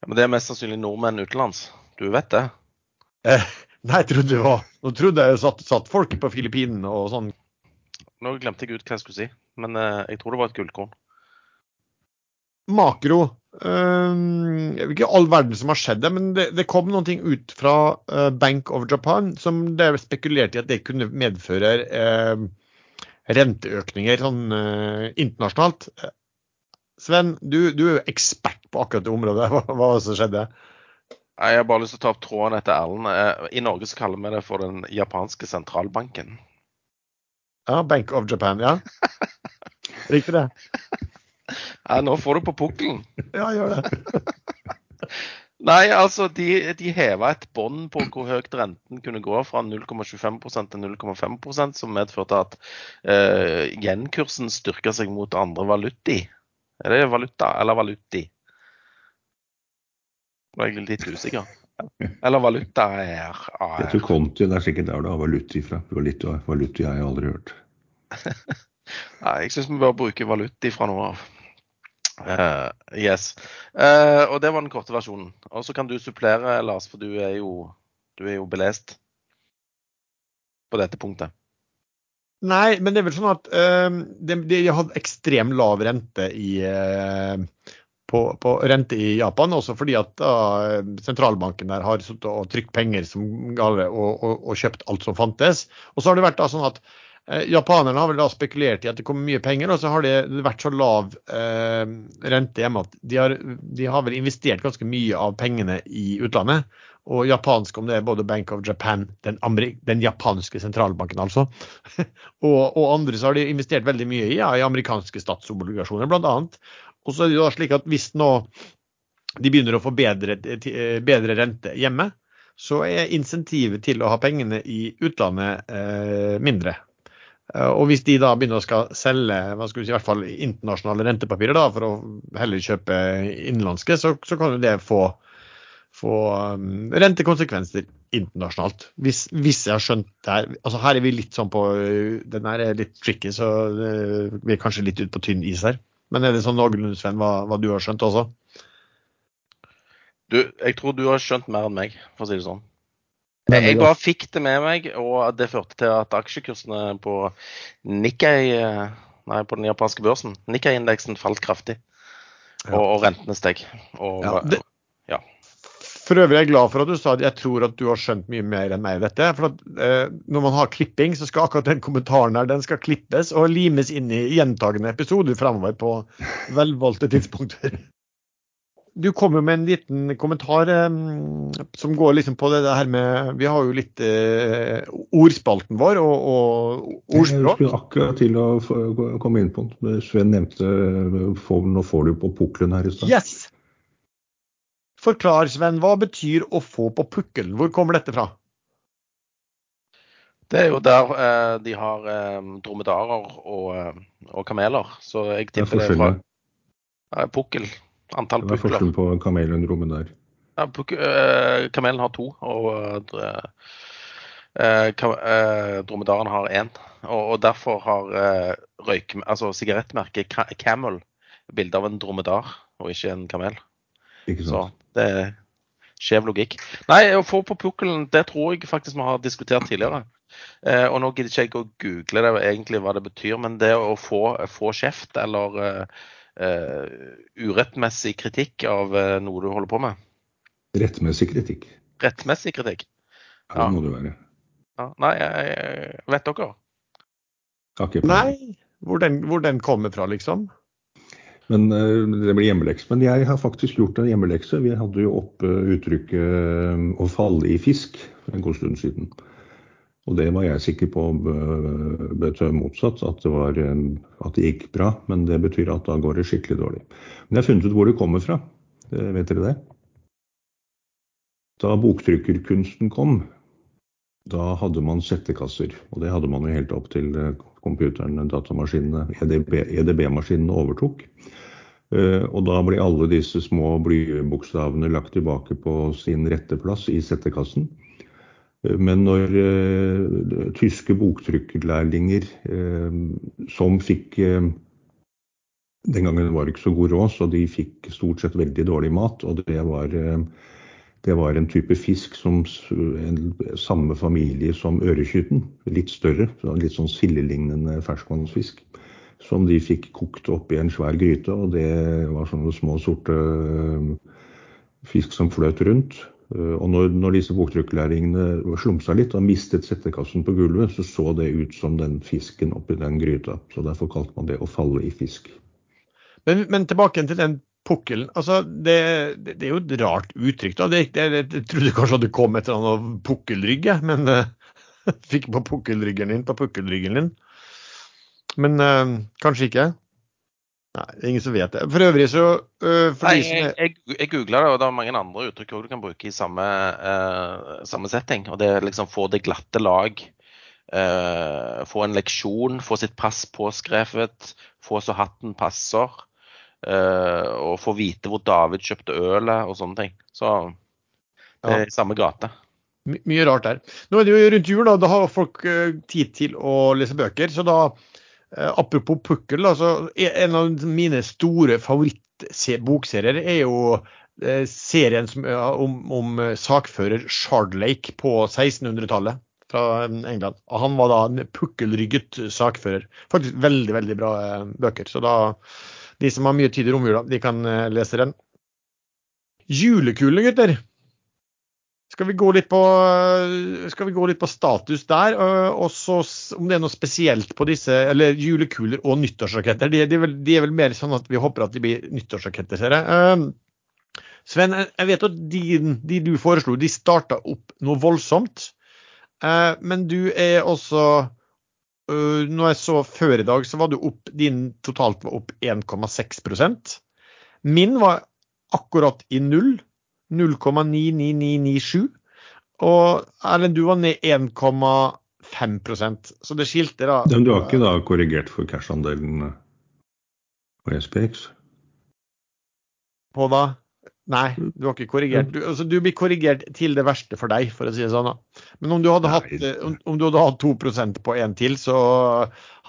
[SPEAKER 2] Ja, Men det er mest sannsynlig nordmenn utenlands. Du vet det?
[SPEAKER 1] nei, jeg trodde det var Nå trodde jeg satt, satt folk på Filippinene og sånn.
[SPEAKER 2] Nå glemte jeg ut hva jeg skulle si, men jeg tror det var et gullkorn.
[SPEAKER 1] Makro. Uh, jeg vet ikke all verden som har skjedd det, men det, det kom ting ut fra uh, Bank of Japan som det er spekulert i at det kunne medføre renteøkninger sånn internasjonalt. Sven, du, du, er jo ekspert på akkurat det området. Hva, hva som skjedde?
[SPEAKER 2] Jeg har bare lyst til å ta opp tråden etter Erlend. Eh, I Norge så kaller vi det for den japanske sentralbanken.
[SPEAKER 1] Ja, Bank of Japan, ja. Riktig det.
[SPEAKER 2] Nei, nå får du på pukkelen.
[SPEAKER 1] Ja, gjør det.
[SPEAKER 2] Nei, altså de, de heva et bånd på hvor høyt renten kunne gå fra 0,25% til 0,5% som medførte at uh, yen-kursen styrka seg mot andre valuti. Er det valuta eller valuti? Nå er jeg litt usikker. Eller valuta er
[SPEAKER 3] AR. Jeg tror konti det er sikkert der du har valuti fra. Valuti har jeg aldri hørt.
[SPEAKER 2] Nei, jeg syns vi bør bruke valuta fra nå av. Uh, yes. Uh, og det var den korte versjonen. Og så kan du supplere, Lars, for du er jo, du er jo belest på dette punktet.
[SPEAKER 1] Nei, men det er vel sånn at uh, de, de, har hatt ekstremt lav rente i, på, på, rente i Japan, også fordi at sentralbanken der har og trykt penger som gale og, og, og, kjøpt alt som fantes. Og så har det vært da sånn at Eh, japanerne har vel da spekulert i at det kommer mye penger, og så har det vært så lav eh, rente hjemme at de har, de har, vel investert ganske mye av pengene i utlandet. Og japansk, om det er både Bank of Japan, den, den japanske sentralbanken altså, og, og, andre, så har de investert veldig mye i, ja, i amerikanske statsobligasjoner bl.a. Og så er det jo da slik at hvis nå de begynner å få bedre, bedre rente hjemme, så er insentivet til å ha pengene i utlandet eh, mindre. Eh, og hvis de da begynner å skal selge hva skal vi si, i hvert fall internasjonale rentepapirer da, for å heller kjøpe innenlandske, så, så kan jo det få, få um, rentekonsekvenser internasjonalt. Hvis, hvis, jeg har skjønt det her altså Her er vi litt sånn på Den her er litt tricky, så uh, vi er kanskje litt ute på tynn is her. Men er det sånn noenlunde, Sven, hva, hva du har skjønt også?
[SPEAKER 2] Du, jeg tror du har skjønt mer enn meg, for å si det sånn. Jeg bare fikk det med meg, og det førte til at aksjekursene på Nikkei, eh, nei, på den japanske børsen, Nikkei-indeksen falt kraftig. Og, og rentene steg. Og, ja, det,
[SPEAKER 1] ja. For øvrig er jeg glad for at du sa at jeg tror at du har skjønt mye mer enn meg i dette. For at, eh, når man har klipping, så skal akkurat den kommentaren her den skal klippes og limes inn i gjentagende episoder fremover på velvalgte tidspunkter. Du kom jo med en liten kommentar um, som går liksom på det her med Vi har jo litt uh, ordspalten vår og, og ordspråk.
[SPEAKER 3] Jeg skulle akkurat til å komme inn på den. Sven nevnte Nå får du på pukkelen her i stad.
[SPEAKER 1] Yes! Forklar, Sven. Hva betyr å få på pukkelen? Hvor kommer dette fra?
[SPEAKER 2] Det er jo der eh, de har eh, dromedarer og, og, kameler. Så jeg tipper det er fra ja, pukkel. Antall
[SPEAKER 3] pukler. Hva er forskjellen på en kamel og en dromedar?
[SPEAKER 2] Ja, uh, kamelen har to, og uh, dromedaren har én. Og, og, derfor har røyk, altså sigarettmerket Camel bilde av en dromedar og ikke en kamel.
[SPEAKER 3] Ikke sant.
[SPEAKER 2] Så det er skjev logikk. Nei, å få på pukkelen, det tror jeg faktisk vi har diskutert tidligere. Eh, og nå gidder ikke jeg å google det egentlig hva det betyr, men det å få, få kjeft eller eh, urettmessig kritikk av uh, noe du holder på med?
[SPEAKER 3] Rettmessig kritikk.
[SPEAKER 2] Rettmessig kritikk?
[SPEAKER 3] Ja, det må det være.
[SPEAKER 2] Ja, nei, jeg, vet dere?
[SPEAKER 1] Okay, nei, hvor den, hvor den, kommer fra, liksom?
[SPEAKER 3] Men uh, Det blir hjemmelekse. Men jeg har faktisk gjort en hjemmelekse. Vi hadde jo oppe uttrykket 'å falle i fisk' en god stund siden. Og det var jeg sikker på betød motsatt, at det, var, at det, gikk bra. Men det betyr at da går det skikkelig dårlig. Men jeg har funnet ut hvor det kommer fra. Vet dere det? Da boktrykkerkunsten kom, da hadde man settekasser. Og det hadde man jo helt opp til computerne, datamaskinene, EDB-maskinene EDB overtok. Eh, og da ble alle disse små blybokstavene lagt tilbake på sin rette plass i settekassen. Men når uh, tyske boktrykkerlærlinger uh, som fikk uh, Den gangen var det ikke så god råd, så de fikk stort sett veldig dårlig mat. Og det var, det var en type fisk som en, samme familie som ørekytten. Litt større, litt sånn sildelignende ferskvannsfisk. Som de fikk kokt opp i en svær gryte. Og det var sånne små, sorte fisk som fløt rundt. Eh, og når, når disse boktrykklærlingene slumsa litt og mistet settekassen på gulvet, så så det ut som den fisken oppi den gryta. Så derfor kalte man det å falle i fisk.
[SPEAKER 1] Men, men tilbake til den pukkelen Altså, det, det, det, er jo et rart uttrykk, da. Det, jeg trodde kanskje at det kom et eller annet pukkelrygg, men uh, fikk på pukkelryggen din på pukkelryggen din. Men uh, kanskje ikke. Nei, det er ingen som vet det. For øvrig så uh, for
[SPEAKER 2] Nei, jeg, jeg, jeg googla det, og det er mange andre uttrykk du kan bruke i samme, uh, samme setting. Og det er liksom få det glatte lag. Uh, få en leksjon, få sitt pass påskrevet, få så hatten passer. Uh, og få vite hvor David kjøpte ølet og sånne ting. Så det er i samme gate.
[SPEAKER 1] My mye rart der. Nå er det jo rundt jul, da. Da har folk tid til å lese bøker. Så da, apropos pukkel, altså, en av mine store favorittbokserier er jo eh, serien som, om, om eh, sakfører Shardlake på 1600-tallet fra eh, England. Og han var da en pukkelrygget sakfører. Faktisk veldig, veldig bra eh, bøker. Så da, de som har mye tid i romjula, de kan eh, lese den. Julekulene, gutter. Skal vi gå litt på, skal vi gå litt på status der? Og så om det er noe spesielt på disse, eller julekuler og nyttårsraketter. De, de, de er vel mer sånn at vi håper at de blir nyttårsraketter, ser jeg. Sven, jeg vet at de, de du foreslo, de starta opp noe voldsomt. Men du er også Når jeg så før i dag, så var du opp Din totalt var opp 1,6% Min var akkurat i null. 0,99997. Og Erlend, du var ned 1,5% Så det skilte da
[SPEAKER 3] Men du har ikke da korrigert for cash-andelen eh, på SPX?
[SPEAKER 1] på da Nei, du har ikke korrigert. Du, altså, du blir korrigert til det verste for deg, for å si det sånn. da. Men om du hadde hatt, eh, om, om du hadde hatt 2% på en til, så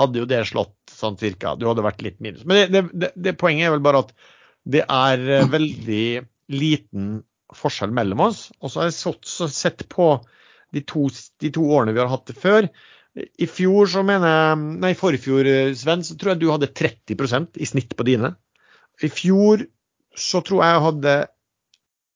[SPEAKER 1] hadde jo det slått sånn cirka. Du hadde vært litt minus. Men det, det, det, det poenget er vel bare at det er eh, veldig liten forskjell mellom oss. Og så har jeg så, så sett på de to, de to årene vi har hatt det før. I fjor så mener jeg, nei forrige fjor, eh, Sven, så tror jeg du hadde 30% i snitt på dine. I fjor så tror jeg jeg hadde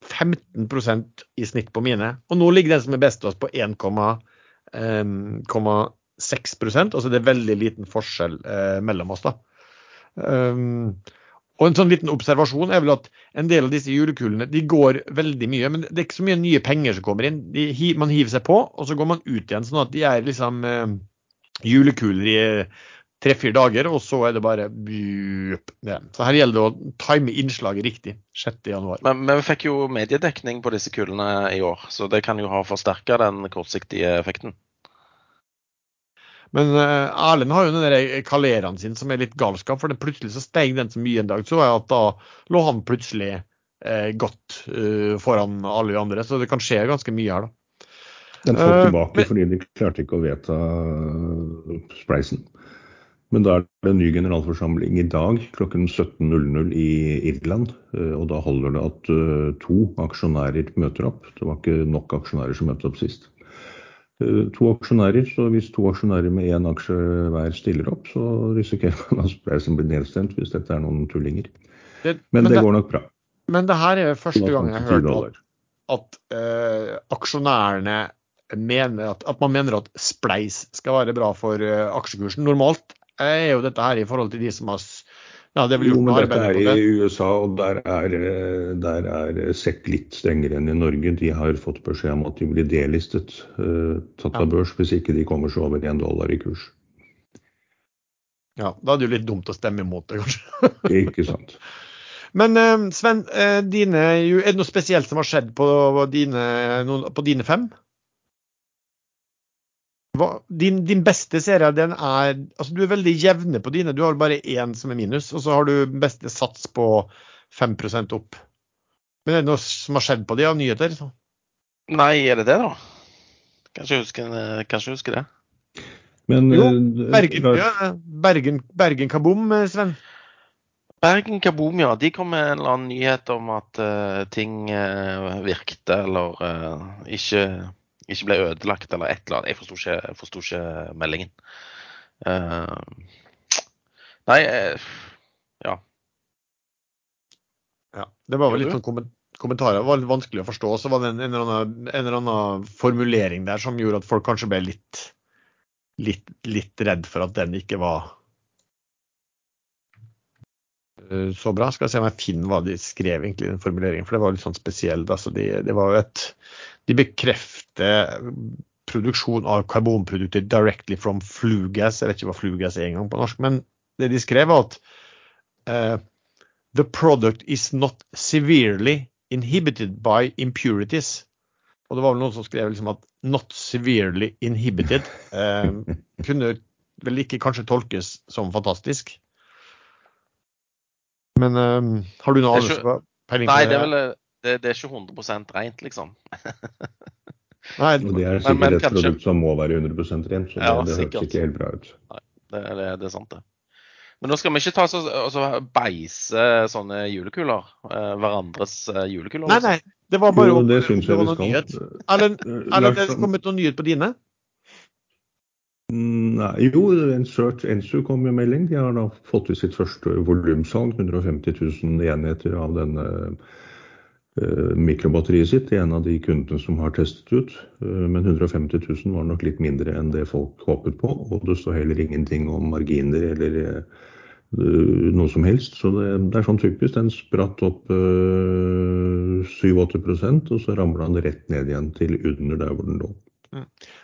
[SPEAKER 1] 15% i snitt på mine. Og nå ligger den som er best til oss på 1,6% Altså det er veldig liten forskjell eh, mellom oss, da. Um, og en sånn liten observasjon er vel at en del av disse julekulene de går veldig mye, men det er ikke så mye nye penger som kommer inn. De, man hiver seg på, og så går man ut igjen. Sånn at de er liksom eh, julekuler i tre-fire dager, og så er det bare ja. Så her gjelder det å time innslaget riktig. 6. januar.
[SPEAKER 2] Men, men vi fikk jo mediedekning på disse kulene i år, så det kan jo ha forsterka den kortsiktige effekten.
[SPEAKER 1] Men uh, Erlend har jo den der kaleraen sin som er litt galskap, for det plutselig så steg den så mye en dag, så jeg at da lå han plutselig eh, godt eh, foran alle de andre. Så det kan skje ganske mye her, da.
[SPEAKER 3] Den får
[SPEAKER 1] Eh,
[SPEAKER 3] tilbake
[SPEAKER 1] men-
[SPEAKER 3] fordi de klarte ikke å vedta eh, spleisen. Men da er det en ny generalforsamling i dag klokken 17.00 i Irland. eh, Og da holder det at eh, to aksjonærer møter opp. Det var ikke nok aksjonærer som møtte opp sist. Eh, To aksjonærer, så Hvis to aksjonærer med én aksje hver stiller opp, så risikerer man at spleisen blir nedstemt hvis dette er noen tullinger.
[SPEAKER 1] Det,
[SPEAKER 3] Men det
[SPEAKER 1] det,
[SPEAKER 3] går nok bra.
[SPEAKER 1] men det her er første gang jeg har hørt at, at uh, aksjonærene mener at, at man mener at spleis skal være bra for uh, aksjekursen. Normalt er jo dette her i forhold til de som har ja, det
[SPEAKER 3] Jo, men dette er
[SPEAKER 1] det.
[SPEAKER 3] i USA, og der er, eh, der er SEC litt strengere enn i Norge. De har fått beskjed om at de blir delistet, uh, tatt av børs, hvis ikke de kommer seg over én dollar i kurs.
[SPEAKER 1] Ja, Da er det jo litt dumt å stemme imot det, kanskje.
[SPEAKER 3] Ikke sant.
[SPEAKER 1] Men eh, Sven, eh, dine, er det noe spesielt som har skjedd på dine, på dine fem? Hva, din, din beste serie, den er altså Du er veldig jevne på dine. Du har bare én som er minus, og så har du beste sats på 5% opp. Men er det noe som har skjedd på de av nyheter? Så?
[SPEAKER 2] Nei, er det det, da? Kanskje jeg husker, kanskje husker det.
[SPEAKER 3] Men
[SPEAKER 1] Jo,
[SPEAKER 3] eh,
[SPEAKER 1] Bergen, ja, Bergen, Bergen Kaboom, eh, Sven.
[SPEAKER 2] Bergen Kaboom, ja. De kom med en eller annen nyhet om at uh, ting uh, virkte eller uh, ikke, ikke ble ødelagt eller et eller annet. Jeg forsto ikke, ikke meldingen. Uh, nei, eh, ja.
[SPEAKER 1] Ja, det var vel litt sånn komment kommentarer. Det var litt vanskelig å forstå. Så var det en, en, eller annen, en eller annen formulering der som gjorde at folk kanskje ble litt, litt, litt redd for at den ikke var eh, så bra. Skal jeg se om jeg finner hva de skrev egentlig i den formuleringen, for det var litt sånn spesiell. Altså de, det var jo et De bekrefter produksjon av karbonprodukter directly from flugas. Jeg vet ikke hva flugas er engang på norsk, men det de skrev, var at uh, the product is not severely inhibited by impurities. Og det var vel noen som skrev liksom at 'not severely inhibited' uh, kunne vel ikke kanskje tolkes som fantastisk. Men um, har du noe annet peiling
[SPEAKER 2] Nei, det er vel det, det er ikke 100 rent, liksom.
[SPEAKER 1] Nei,
[SPEAKER 3] det er sikkert
[SPEAKER 2] men
[SPEAKER 3] et
[SPEAKER 2] kanskje-
[SPEAKER 3] produkt som må være 100 rent, så det,
[SPEAKER 2] Ja,
[SPEAKER 3] det høres ikke helt bra ut.
[SPEAKER 2] Det, det, det er sant, det. Men nå skal vi ikke ta så, altså, beise sånne julekuler. eh, hverandres eh, julekuler.
[SPEAKER 1] nei,
[SPEAKER 2] liksom.
[SPEAKER 1] nei. Det var bare
[SPEAKER 3] Jo, det syns
[SPEAKER 1] det
[SPEAKER 3] jeg
[SPEAKER 1] var
[SPEAKER 3] vi
[SPEAKER 1] noe
[SPEAKER 3] skal.
[SPEAKER 1] nyhet. Erlend,
[SPEAKER 3] det
[SPEAKER 1] er det kommet noen nyhet på dine?
[SPEAKER 3] Nei, jo, en Search Ensu kom med melding. De har da fått ut sitt første volumsalg, 150 000 enheter av denne eh, mikrobatteriet sitt til en av de kundene som har testet ut. Eh, men 150 000 var nok litt mindre enn det folk håpet på. Og det står heller ingenting om marginer eller eh, noe som helst. Så det, det er sånn typisk. Den spratt opp eh, 7-8 og så ramla den rett ned igjen til under der hvor den lå.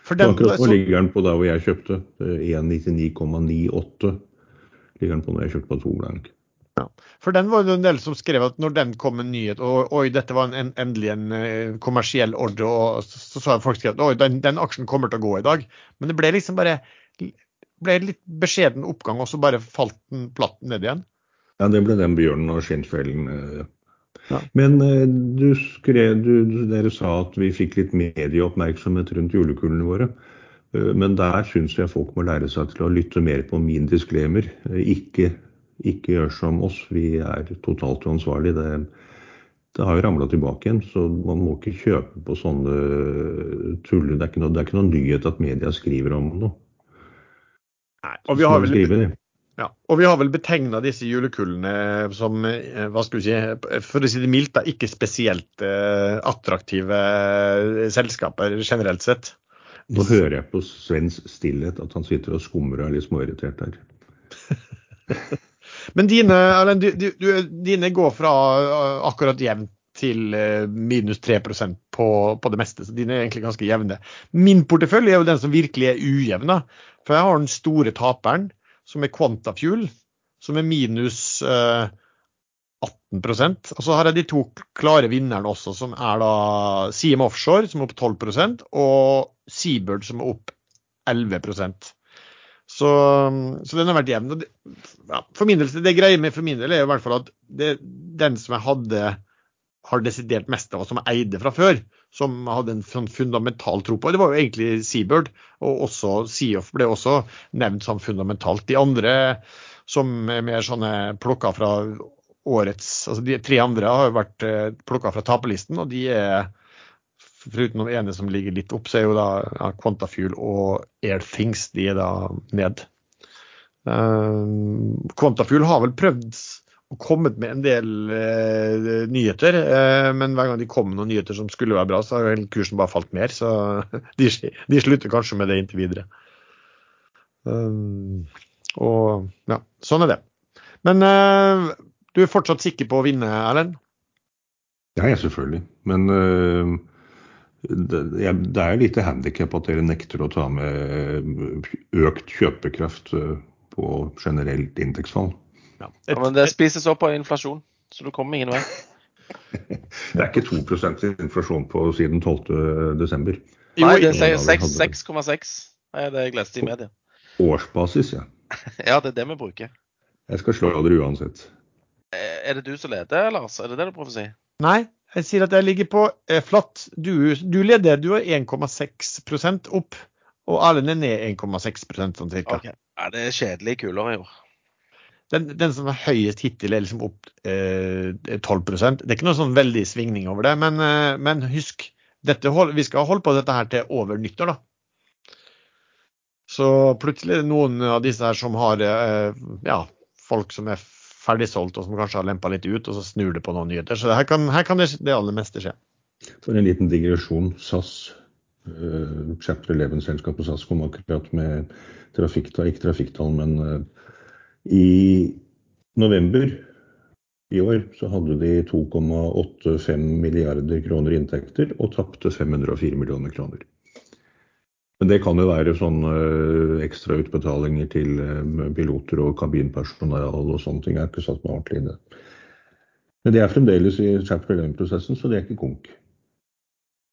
[SPEAKER 1] For den,
[SPEAKER 3] Akkurat nå
[SPEAKER 1] så,
[SPEAKER 3] ligger den på der hvor jeg kjøpte. eh, 199,98 ligger den på når jeg kjøpte på to blank.
[SPEAKER 1] For den var det en del som skrev at når den kom en nyhet, og oi, dette var en, en, endelig en eh, kommersiell ordre, og så, så sa folk skrevet, oi, den, den aksjen kommer til å gå i dag. Men det ble liksom bare ble litt beskjeden oppgang, og så bare falt den platt ned igjen.
[SPEAKER 3] Ja, det ble den bjørnen og skinnfellen. eh.
[SPEAKER 1] Ja.
[SPEAKER 3] Men eh, du skrev, du, du- dere sa at vi fikk litt medieoppmerksomhet rundt julekulene våre. Men der syns jeg folk må lære seg til å lytte mer på min disclaimer. Eh, Ikke, ikke gjør som oss, vi er totalt uansvarlige. Det, det har jo ramla tilbake igjen, så man må ikke kjøpe på sånne tuller. Det er ikke noe, det er ikke noe nyhet at media skriver om noe.
[SPEAKER 1] Og vi har vel,
[SPEAKER 3] skriver de.
[SPEAKER 1] ja, og vi har vel betegna disse julekullene som, eh, hva skal vi si, for å si det mildt, da, ikke spesielt uh, attraktive eh, selskaper generelt sett.
[SPEAKER 3] Nå hører jeg på Svens stillhet at han sitter og skumrer og er litt småirritert her.
[SPEAKER 1] Men dine, Erlend, du, du, dine går fra uh, akkurat jevnt til uh, minus 3% på, på det meste, så dine er egentlig ganske jevne. Min portefølje er jo den som virkelig er ujevn. For jeg har den store taperen, som er Quantafuel, som er minus eh, 18 Og så har jeg de to klare vinnerne også, som er da Siem Offshore, som er opp 12% og Seabird, som er opp 11 så, så den har vært jevn. Ja, for min del, det greia med for min del er i hvert fall at det, den som jeg hadde har desidert mest av, som jeg eide fra før, som hadde en sånn fundamental tro på, det var jo egentlig Seabird. Og også Seoff ble også nevnt som fundamentalt. De andre som er mer sånne plukka fra årets Altså de tre andre har jo vært eh, plukka fra taperlisten, og de er Foruten den ene som ligger litt opp, så er jo da ja, Quantafuel og Airthings de er da ned. Uh, Quantafuel har vel prøvd å komme med en del uh, nyheter, uh, men hver gang de kom med noen nyheter som skulle være bra, så har vel kursen bare falt mer. Så de, de slutter kanskje med det inntil videre. Um, og ja, sånn er det. Men du er fortsatt sikker på å vinne, Erlend?
[SPEAKER 3] Ja, ja, selvfølgelig. Men øh, det, det er lite handikap at dere nekter å ta med økt kjøpekraft øh, på generelt inntektsfall.
[SPEAKER 1] Ja.
[SPEAKER 2] Ja, men det spises opp av inflasjon, så du kommer ingen vei.
[SPEAKER 3] Det er ikke 2 inflasjon på siden 12.12.
[SPEAKER 2] Nei, det
[SPEAKER 3] sier
[SPEAKER 2] er
[SPEAKER 3] vi
[SPEAKER 2] 6,6 er det jeg leste i media.
[SPEAKER 3] Årsbasis, ja.
[SPEAKER 2] Ja, det er det vi bruker.
[SPEAKER 3] Jeg skal slå dere uansett.
[SPEAKER 2] Eh, Er det du som leder, Lars? Er det det du prøver å si?
[SPEAKER 1] Nei, jeg sier at jeg ligger på eh, flatt. Du, du leder, du er 1,6 opp. Og Erlend er ned 1,6% sånn cirka.
[SPEAKER 2] Okay. Ja, det er kjedelige kuler i år.
[SPEAKER 1] Den, den som er høyest hittil, er liksom opp eh, 12% Det er ikke noe sånn veldig svingning over det. Men, eh, men husk, hold, vi skal holde på dette her til over nyttår, da. Så plutselig er det noen av disse her som har eh, ja, folk som er ferdigsolgt og som kanskje har lempa litt ut, og så snur det på noen nyheter. Så her kan, her kan det, det aller meste skje.
[SPEAKER 3] For en liten digresjon. SAS, uh, chapter 11-selskapet SAS kom akkurat med trafikktall, ikke trafikktall, men uh, i november I år så hadde de 2,85 milliarder kroner inntekter og tapte 504 millioner kroner. Men det kan jo være sånne ekstra ekstrautbetalinger til eh, piloter og kabinpersonal og sånne ting. Jeg har ikke satt meg ordentlig i det. Men de er fremdeles i chapter 11-prosessen, så de er ikke konk.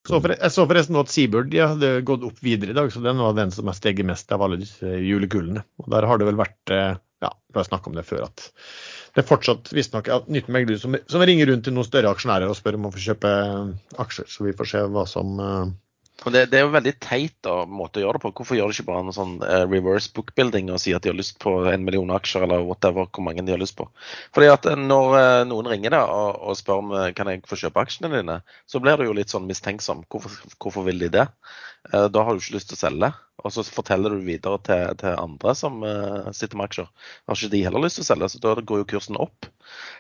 [SPEAKER 1] Jeg så forresten nå at Seabird de hadde gått opp videre i dag, så den var den som har steget mest av alle disse julekullene. Og der har det vel vært eh, ja, vi har snakket om det før, at det er fortsatt visstnok ja, nytt megler som, som, ringer rundt til noen større aksjonærer og spør om å få kjøpe eh, aksjer. Så vi får se hva som
[SPEAKER 2] det, det, er jo veldig teit da, måte å gjøre det på. Hvorfor gjør de ikke bare en sånn uh, reverse bookbuilding og sier at de har lyst på en million aksjer, eller whatever, hvor mange de har lyst på. Fordi at Når uh, noen ringer deg og, og, spør om kan jeg få kjøpe aksjene dine, så blir du jo litt sånn mistenksom. Hvorfor, hvorfor vil de det? Da har du ikke lyst til å selge. Og så forteller du videre til, til andre som sitter med aksjer. Har ikke de heller lyst til å selge, så da går jo kursen opp.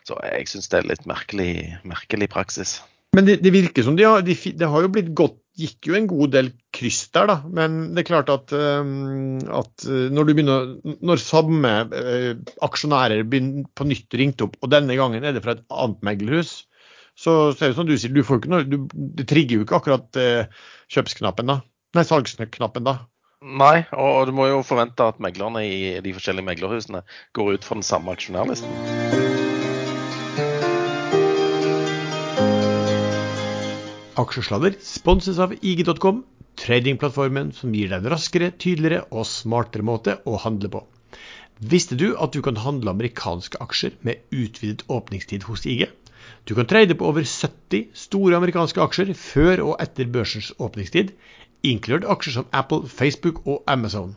[SPEAKER 2] Så jeg syns det er litt merkelig, merkelig praksis.
[SPEAKER 1] Men det, det, virker som de har, de, det har jo blitt godt gikk jo en god del kryss der, da. Men det er klart at, um, at eh, når du begynner, når samme uh, aksjonærer begynner på nytt ringte opp, og denne gangen er det fra et annet meglerhus, så, ser er det som du sier, du får ikke noe, du, det trigger jo ikke akkurat uh, kjøpsknappen da. Nei, salgsknappen da.
[SPEAKER 2] Nei, og du må jo forvente at meglerne i de forskjellige meglerhusene går ut for den samme aksjonærlisten.
[SPEAKER 1] Aksjesladder sponses av IG.com, tradingplattformen som gir deg en raskere, tydeligere og smartere måte å handle på. Visste du at du kan handle amerikanske aksjer med utvidet åpningstid hos IG? Du kan trade på over 70 store amerikanske aksjer før og etter børsens åpningstid, inkludert aksjer som Apple, Facebook og Amazon.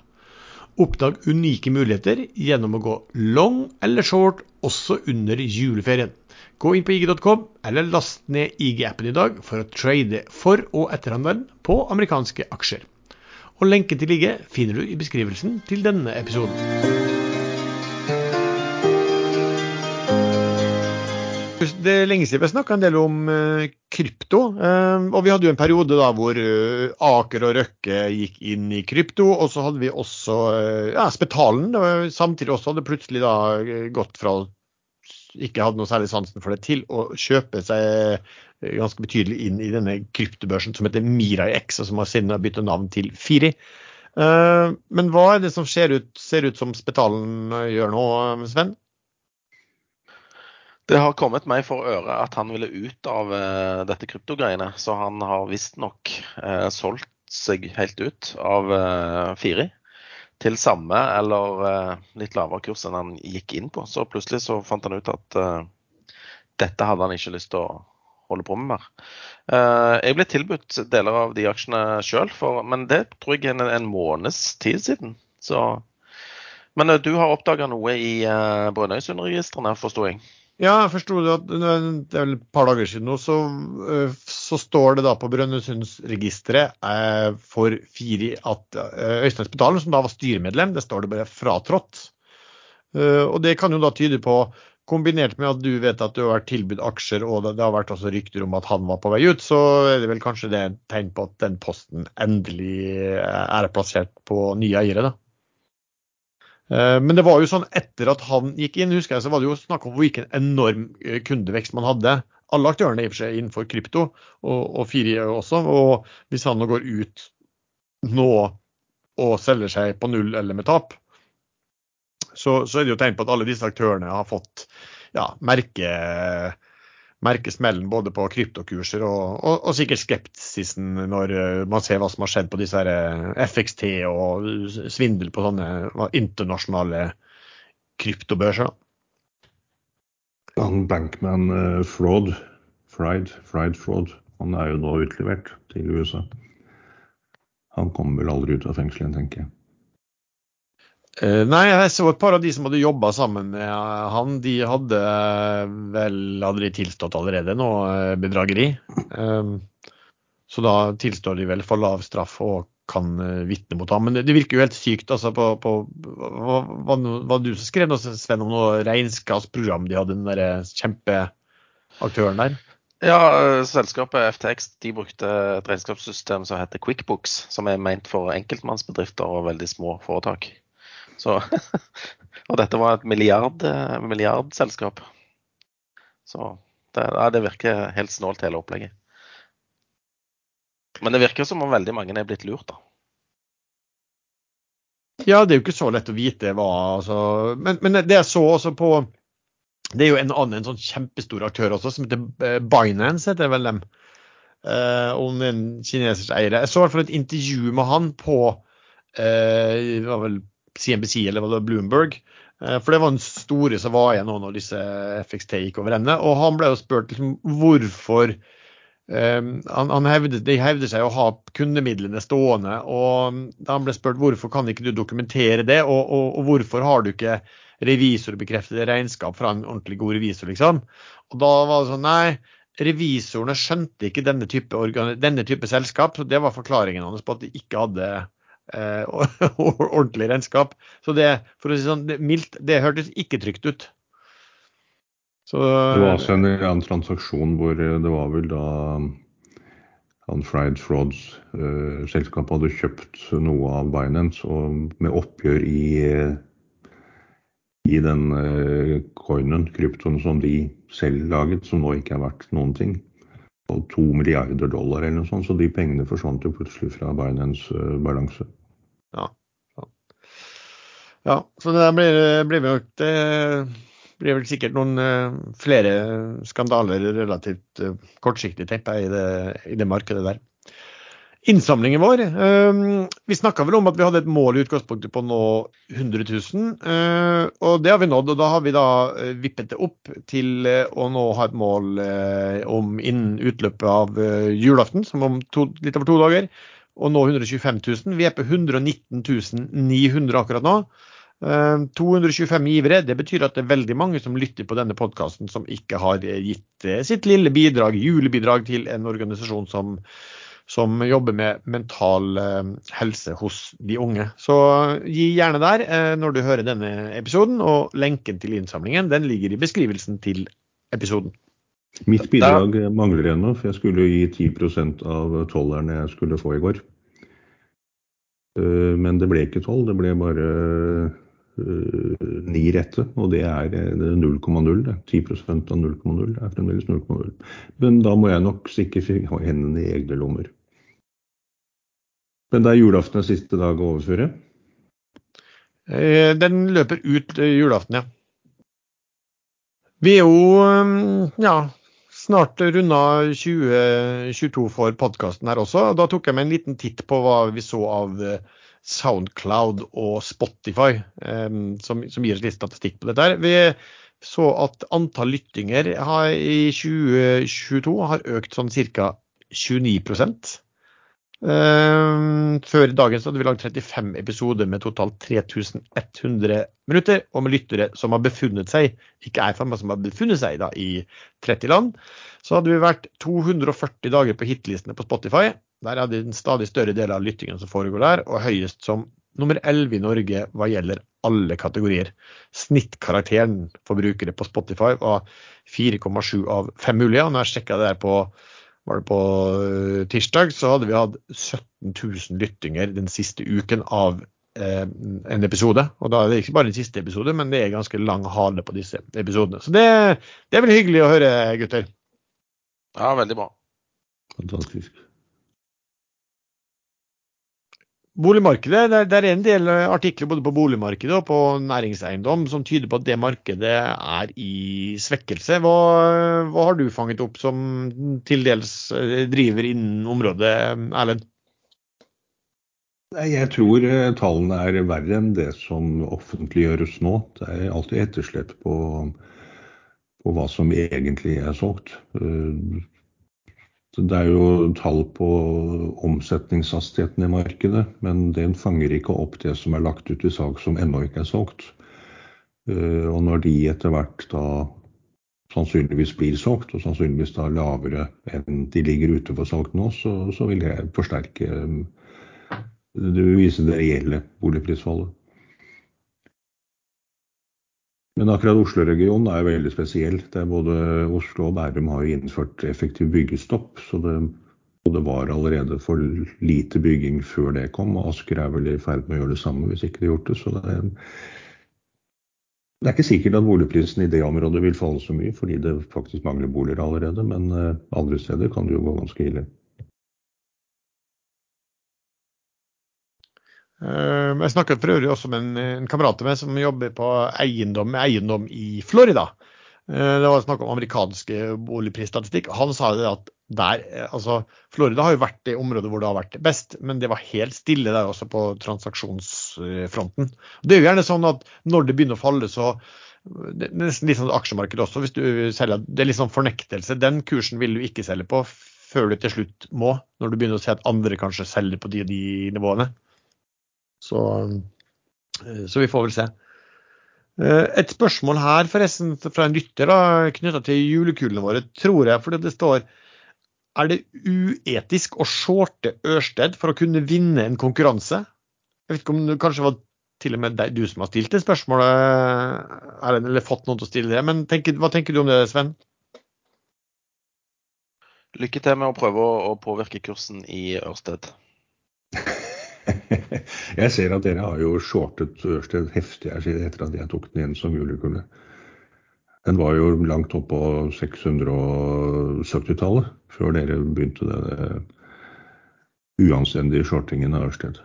[SPEAKER 1] Oppdag unike muligheter gjennom å gå long eller short også under juleferien. Gå inn på ig.com, eller last ned IG-appen i dag for å trade for- og etterhandelen på amerikanske aksjer. Og Lenken til IG finner du i beskrivelsen til denne episoden. Det er lenge siden vi snakka en del om uh, krypto. Uh, og vi hadde jo en periode da hvor uh, Aker og Røkke gikk inn i krypto. Og så hadde vi også ja, Spetalen. Samtidig også hadde plutselig da gått fra ikke hadde noe særlig sansen for det, til å kjøpe seg ganske betydelig inn i denne kryptobørsen som heter Mirai-X, og som har senere byttet navn til Firi. Eh, men hva er det som ut, ser ut som Spetalen gjør nå, Sven?
[SPEAKER 2] Det har kommet meg for øre at han ville ut av dette kryptogreiene. Så han har visstnok uh, solgt seg helt ut av Firi til samme eller uh, litt lavere kurs enn han gikk inn på. Så plutselig så fant han ut at uh, dette hadde han ikke lyst til å holde på med mer. Uh, jeg ble tilbudt deler av de aksjene sjøl, men det tror jeg er en, en måneds tid siden. Så, men du har oppdaga noe i Brønnøysundregistrene, forsto jeg?
[SPEAKER 1] Ja, jeg forsto det at det er et par dager siden nå, så, eh, så står det da på Brønnøysundsregisteret eh, for Firi at eh, Øystein Spetalen, som da var styremedlem, det står det bare fratrådt. Eh, og det kan jo da tyde på, kombinert med at du vet at du har vært tilbudt aksjer, og det, det har vært også rykter om at han var på vei ut, så er det vel kanskje det et tegn på at den posten endelig er plassert på nye eiere, da. Eh, men det var jo sånn etter at han gikk inn, husker jeg, så var det jo snakk om hvilken enorm eh, kundevekst man hadde. Alle aktørene i og for seg innenfor krypto, og, og Firi også. Og hvis han nå går ut nå og selger seg på null eller med tap, så, så er det jo tegn på at alle disse aktørene har fått ja, merke merke smellen både på kryptokurser og, og, og, sikkert skepsisen når eh, man ser hva som har skjedd på disse her eh, FXT og svindel på sånne internasjonale kryptobørser.
[SPEAKER 3] Han Bankman uh, Fraud, Fried, Fried Fraud, han er jo nå utlevert til USA. Han kommer vel aldri ut av fengselen, tenker jeg.
[SPEAKER 1] Uh, nei, jeg så et par av de som hadde jobba sammen med han. De hadde vel hadde de tilstått allerede noe bedrageri. Um, så da tilstår de vel for lav straff og kan vitne mot ham. Men det, virker jo helt sykt. altså på, på hva, hva, hva du som skrev noe, Sven, om noe regnskapsprogram de hadde, den der kjempeaktøren der?
[SPEAKER 2] Ja, selskapet FTX de brukte et regnskapssystem som heter QuickBooks, som er ment for enkeltmannsbedrifter og veldig små foretak. Så, og dette var et milliard, milliardselskap. Så det, det virker helt snålt, hele opplegget. Men det virker som om veldig mange er blitt lurt, da.
[SPEAKER 1] Ja, det er jo ikke så lett å vite hva altså. men, men, det jeg så også på Det er jo en annen en sånn kjempestor aktør også, som heter eh, Binance, heter det vel dem. Eh, om en kinesers eier. Jeg så i hvert fall et intervju med han på eh, det var vel CNBC eller var det Bloomberg. Uh, for det var den store som var igjen nå når disse FXT gikk over ende. Og han ble jo spurt liksom, hvorfor Um, han, han hevde, de hevder seg å ha kundemidlene stående, og han ble spurt hvorfor kan ikke du dokumentere det, og, og, og hvorfor har du ikke revisorbekreftede regnskap fra en ordentlig god revisor, liksom. Og da var det sånn, nei, revisorene skjønte ikke denne type, denne type selskap, så det var forklaringen hans på at de ikke hadde eh, ordentlig regnskap. Så det, for å si sånn, det, mildt, det hørtes ikke trygt ut.
[SPEAKER 3] Så, det var også en en transaksjon hvor det var vel da han Fried Frauds uh, selskap hadde kjøpt noe av Binance, og med oppgjør i, i den uh, coinen, kryptoen, som de selv laget, som nå ikke er verdt noen ting. Og to milliarder dollar eller noe sånt, så de pengene forsvant jo plutselig fra Binance uh, balanse.
[SPEAKER 1] Ja, ja. så det blir, blir vel, det blir vel sikkert noen uh, flere skandaler relativt uh, kortsiktig, tenker jeg, i det, i det, markedet der. Innsamlingen vår uh, Vi snakka vel om at vi hadde et mål i utgangspunktet på nå 100 000. og det har vi nådd. Og da har vi da vippet det opp til å nå ha et mål om innen utløpet av julaften, som om to, litt over to dager, å nå 125 000. Vi er på 119 900 akkurat nå. 225 eh, givere. Det betyr at det er veldig mange som lytter på denne podkasten som ikke har gitt eh, sitt lille bidrag, julebidrag til en organisasjon som, som jobber med mental eh, helse hos de unge. Så gi gjerne der når du hører denne episoden, og lenken til innsamlingen den ligger i beskrivelsen til episoden.
[SPEAKER 3] Mitt bidrag mangler ennå, for jeg skulle gi 10% av tollerne jeg skulle få i går. Men det ble ikke tolv, det ble bare Eh, ni rette, og det er 0,0. 10% av 0,0 er fremdeles 0,0. Men da må jeg nok sikkert ha hendene i egne lommer. Men det er julaften siste dag å overføre?
[SPEAKER 1] Eh, den løper ut eh, julaften, ja. Vi er jo ja, snart runda 2022 for podkasten her også. Da tok jeg meg en liten titt på hva vi så av Soundcloud og Spotify, um, som, som, gir oss litt statistikk på dette. her. Vi så at antall lyttinger har, i 2022 har økt sånn ca. 29 um, Før dagens hadde vi lagd 35 episoder med totalt 3100 minutter, og med lyttere som har befunnet seg, ikke er men som har befunnet seg da, i 30 land. Så hadde vi vært 240 dager på hitlistene på Spotify. Der er det en stadig større del av lyttingen som foregår der, og høyest som nummer 11 i Norge hva gjelder alle kategorier. Snittkarakteren for brukere på Spotify var 4,7 av 5 mulige. og når jeg sjekka det der på, var det på uh, tirsdag, så hadde vi hatt 17 000 lyttinger den siste uken av eh, en episode. Og da er det ikke bare den siste episode, men det er ganske lang hale på disse episodene. Så det, det er vel hyggelig å høre, gutter.
[SPEAKER 2] Ja, veldig bra.
[SPEAKER 3] Fantastisk.
[SPEAKER 1] Boligmarkedet, det, det er en del artikler både på boligmarkedet og på næringseiendom som tyder på at det markedet er i svekkelse. Hva, hva har du fanget opp som til dels eh, driver innen området, Erlend?
[SPEAKER 3] Jeg tror eh, tallene er verre enn det som offentliggjøres nå. Det er alltid etterslep på, på hva som egentlig er solgt. Eh, det er jo tall på omsetningshastigheten i markedet, men den fanger ikke opp det som er lagt ut i salg som ennå ikke er solgt. Eh, og når de etter hvert da sannsynligvis blir solgt, og sannsynligvis da lavere enn de ligger ute for salg nå, så, så vil det forsterke Det vil det reelle boligprisfallet. Men akkurat Oslo-regionen er veldig spesiell. Det er både Oslo og Bærum har innført effektiv byggestopp. så det, det var allerede for lite bygging før det kom. og Asker er vel i ferd med å gjøre det samme hvis ikke de har gjort det. Så det Det er ikke sikkert at boligprisen i det området vil falle så mye, fordi det faktisk mangler boliger allerede. Men eh, andre steder kan det jo gå ganske ille.
[SPEAKER 1] Jeg snakket for øvrig også med en, kamerat av meg som jobber på eiendom, eiendom i Florida. Uh, det var snakk om amerikanske boligprisstatistikk. Han sa det at der, altså Florida har jo vært det området hvor det har vært best, men det var helt stille der også på transaksjonsfronten. Det er jo gjerne sånn at når det begynner å falle, så det er nesten litt sånn aksjemarked også. hvis du selger, Det er litt sånn fornektelse. Den kursen vil du ikke selge på før du til slutt må, når du begynner å se at andre kanskje selger på de, de nivåene. Så, eh, så, vi får vel se. Eh, et spørsmål her forresten fra en lytter knytta til julekulene våre, tror jeg. fordi det står er det uetisk å shorte Ørsted for å kunne vinne en konkurranse? Jeg vet ikke om det kanskje var til og med deg, du som har stilt det spørsmålet, eller fått noen til å stille det. Men tenk, hva tenker du om det, Sven?
[SPEAKER 2] Lykke til med å prøve å påvirke kursen i Ørsted.
[SPEAKER 3] Jeg ser at dere har jo shortet Ørsted heftig etter at jeg tok den igjen som julekule. Den var jo langt opp på 670-tallet, før dere begynte denne uanstendige shortingen av Ørsted.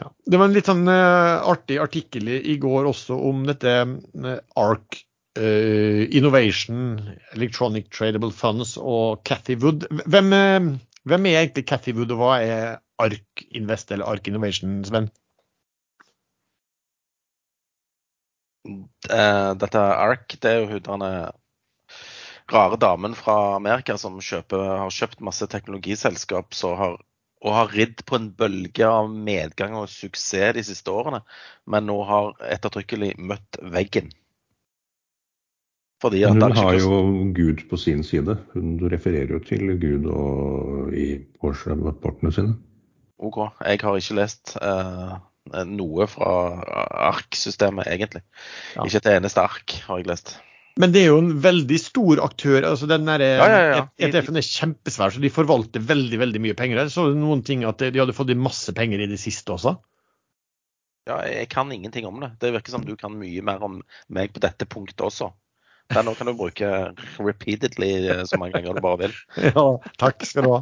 [SPEAKER 1] Ja, det var en litt sånn uh, artig artikkel i, går også om dette uh, ARK uh, Innovation, Electronic Tradable Funds og Cathy Wood. Hvem, hvem er egentlig Cathy Wood, og hva er ARK Invest eller ARK Innovation, Sven?
[SPEAKER 2] Eh, dette ARK, det er jo hun denne rare damen fra Amerika som kjøper, har kjøpt masse teknologiselskap har, og har ridd på en bølge av medgang og suksess de siste årene, men nå har ettertrykkelig møtt veggen.
[SPEAKER 3] Fordi hun har jo Gud på sin side. Hun refererer jo til Gud og i årsrapportene sine.
[SPEAKER 2] OK. Jeg har ikke lest uh, noe fra ARK-systemet, egentlig. Ja. Ikke et eneste ARK har jeg lest.
[SPEAKER 1] Men det er jo en veldig stor aktør. altså den der, ja, ja, ja. ETF-en er kjempesvær, så de forvalter veldig veldig mye penger. Jeg så noen ting at de hadde fått masse penger i det siste også.
[SPEAKER 2] Ja, jeg kan ingenting om det. Det virker som du kan mye mer om meg på dette punktet også. Den kan du bruke repeatedly eh, så mange ganger du bare vil.
[SPEAKER 1] Ja, takk skal du ha.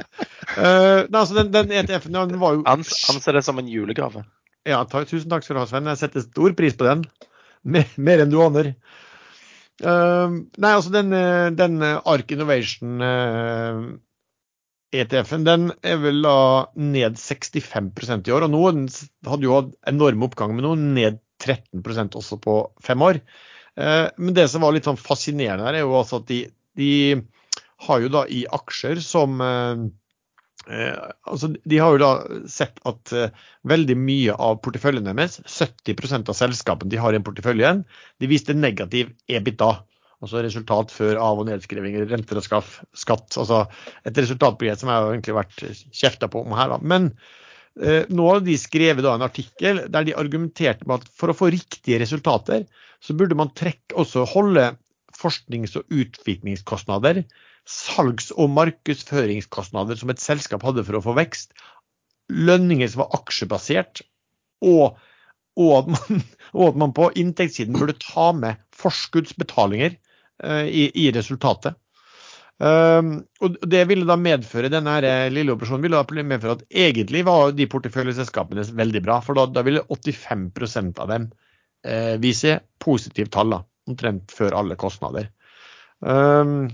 [SPEAKER 1] Uh, altså, den, den ETF-en den var jo
[SPEAKER 2] Ans, Anse det som en julegave.
[SPEAKER 1] Ja, ta, tusen takk skal du ha, Sven. Jeg setter stor pris på den. Mer, mer enn du aner. Uh, nei, altså den, den Ark Innovation uh, ETF-en den er vel da ned 65% i år. Og nå hadde jo hatt enorm oppgang, men nå ned 13% også på fem år. Eh, men det som var litt sånn fascinerende her, er jo altså at de, de har jo da i aksjer som eh, eh, altså De har jo da sett at veldig mye av porteføljen deres, 70% av selskapene de har i en porteføljen, de viste negativ EBITDA. Altså resultat før av- og nedskrivinger, renter og skaff, skatt. Altså et resultatbegrep som jeg har egentlig vært kjefta på om her. da. Men nå har de skrevet en artikkel der de argumenterte med at for å få riktige resultater, så burde man trekke, også holde forsknings- og utviklingskostnader, salgs- og markedsføringskostnader som et selskap hadde for å få vekst, lønninger som var aksjebasert, og, og, at, man, og at, man, på inntektssiden burde ta med forskuddsbetalinger uh, i, i resultatet. Um, og Det ville da medføre denne her eh, lille operasjonen ville da medføre at egentlig var de porteføljeselskapene veldig bra. For da, da ville 85% av dem eh, viser positivt tall, omtrent før alle kostnader. Um,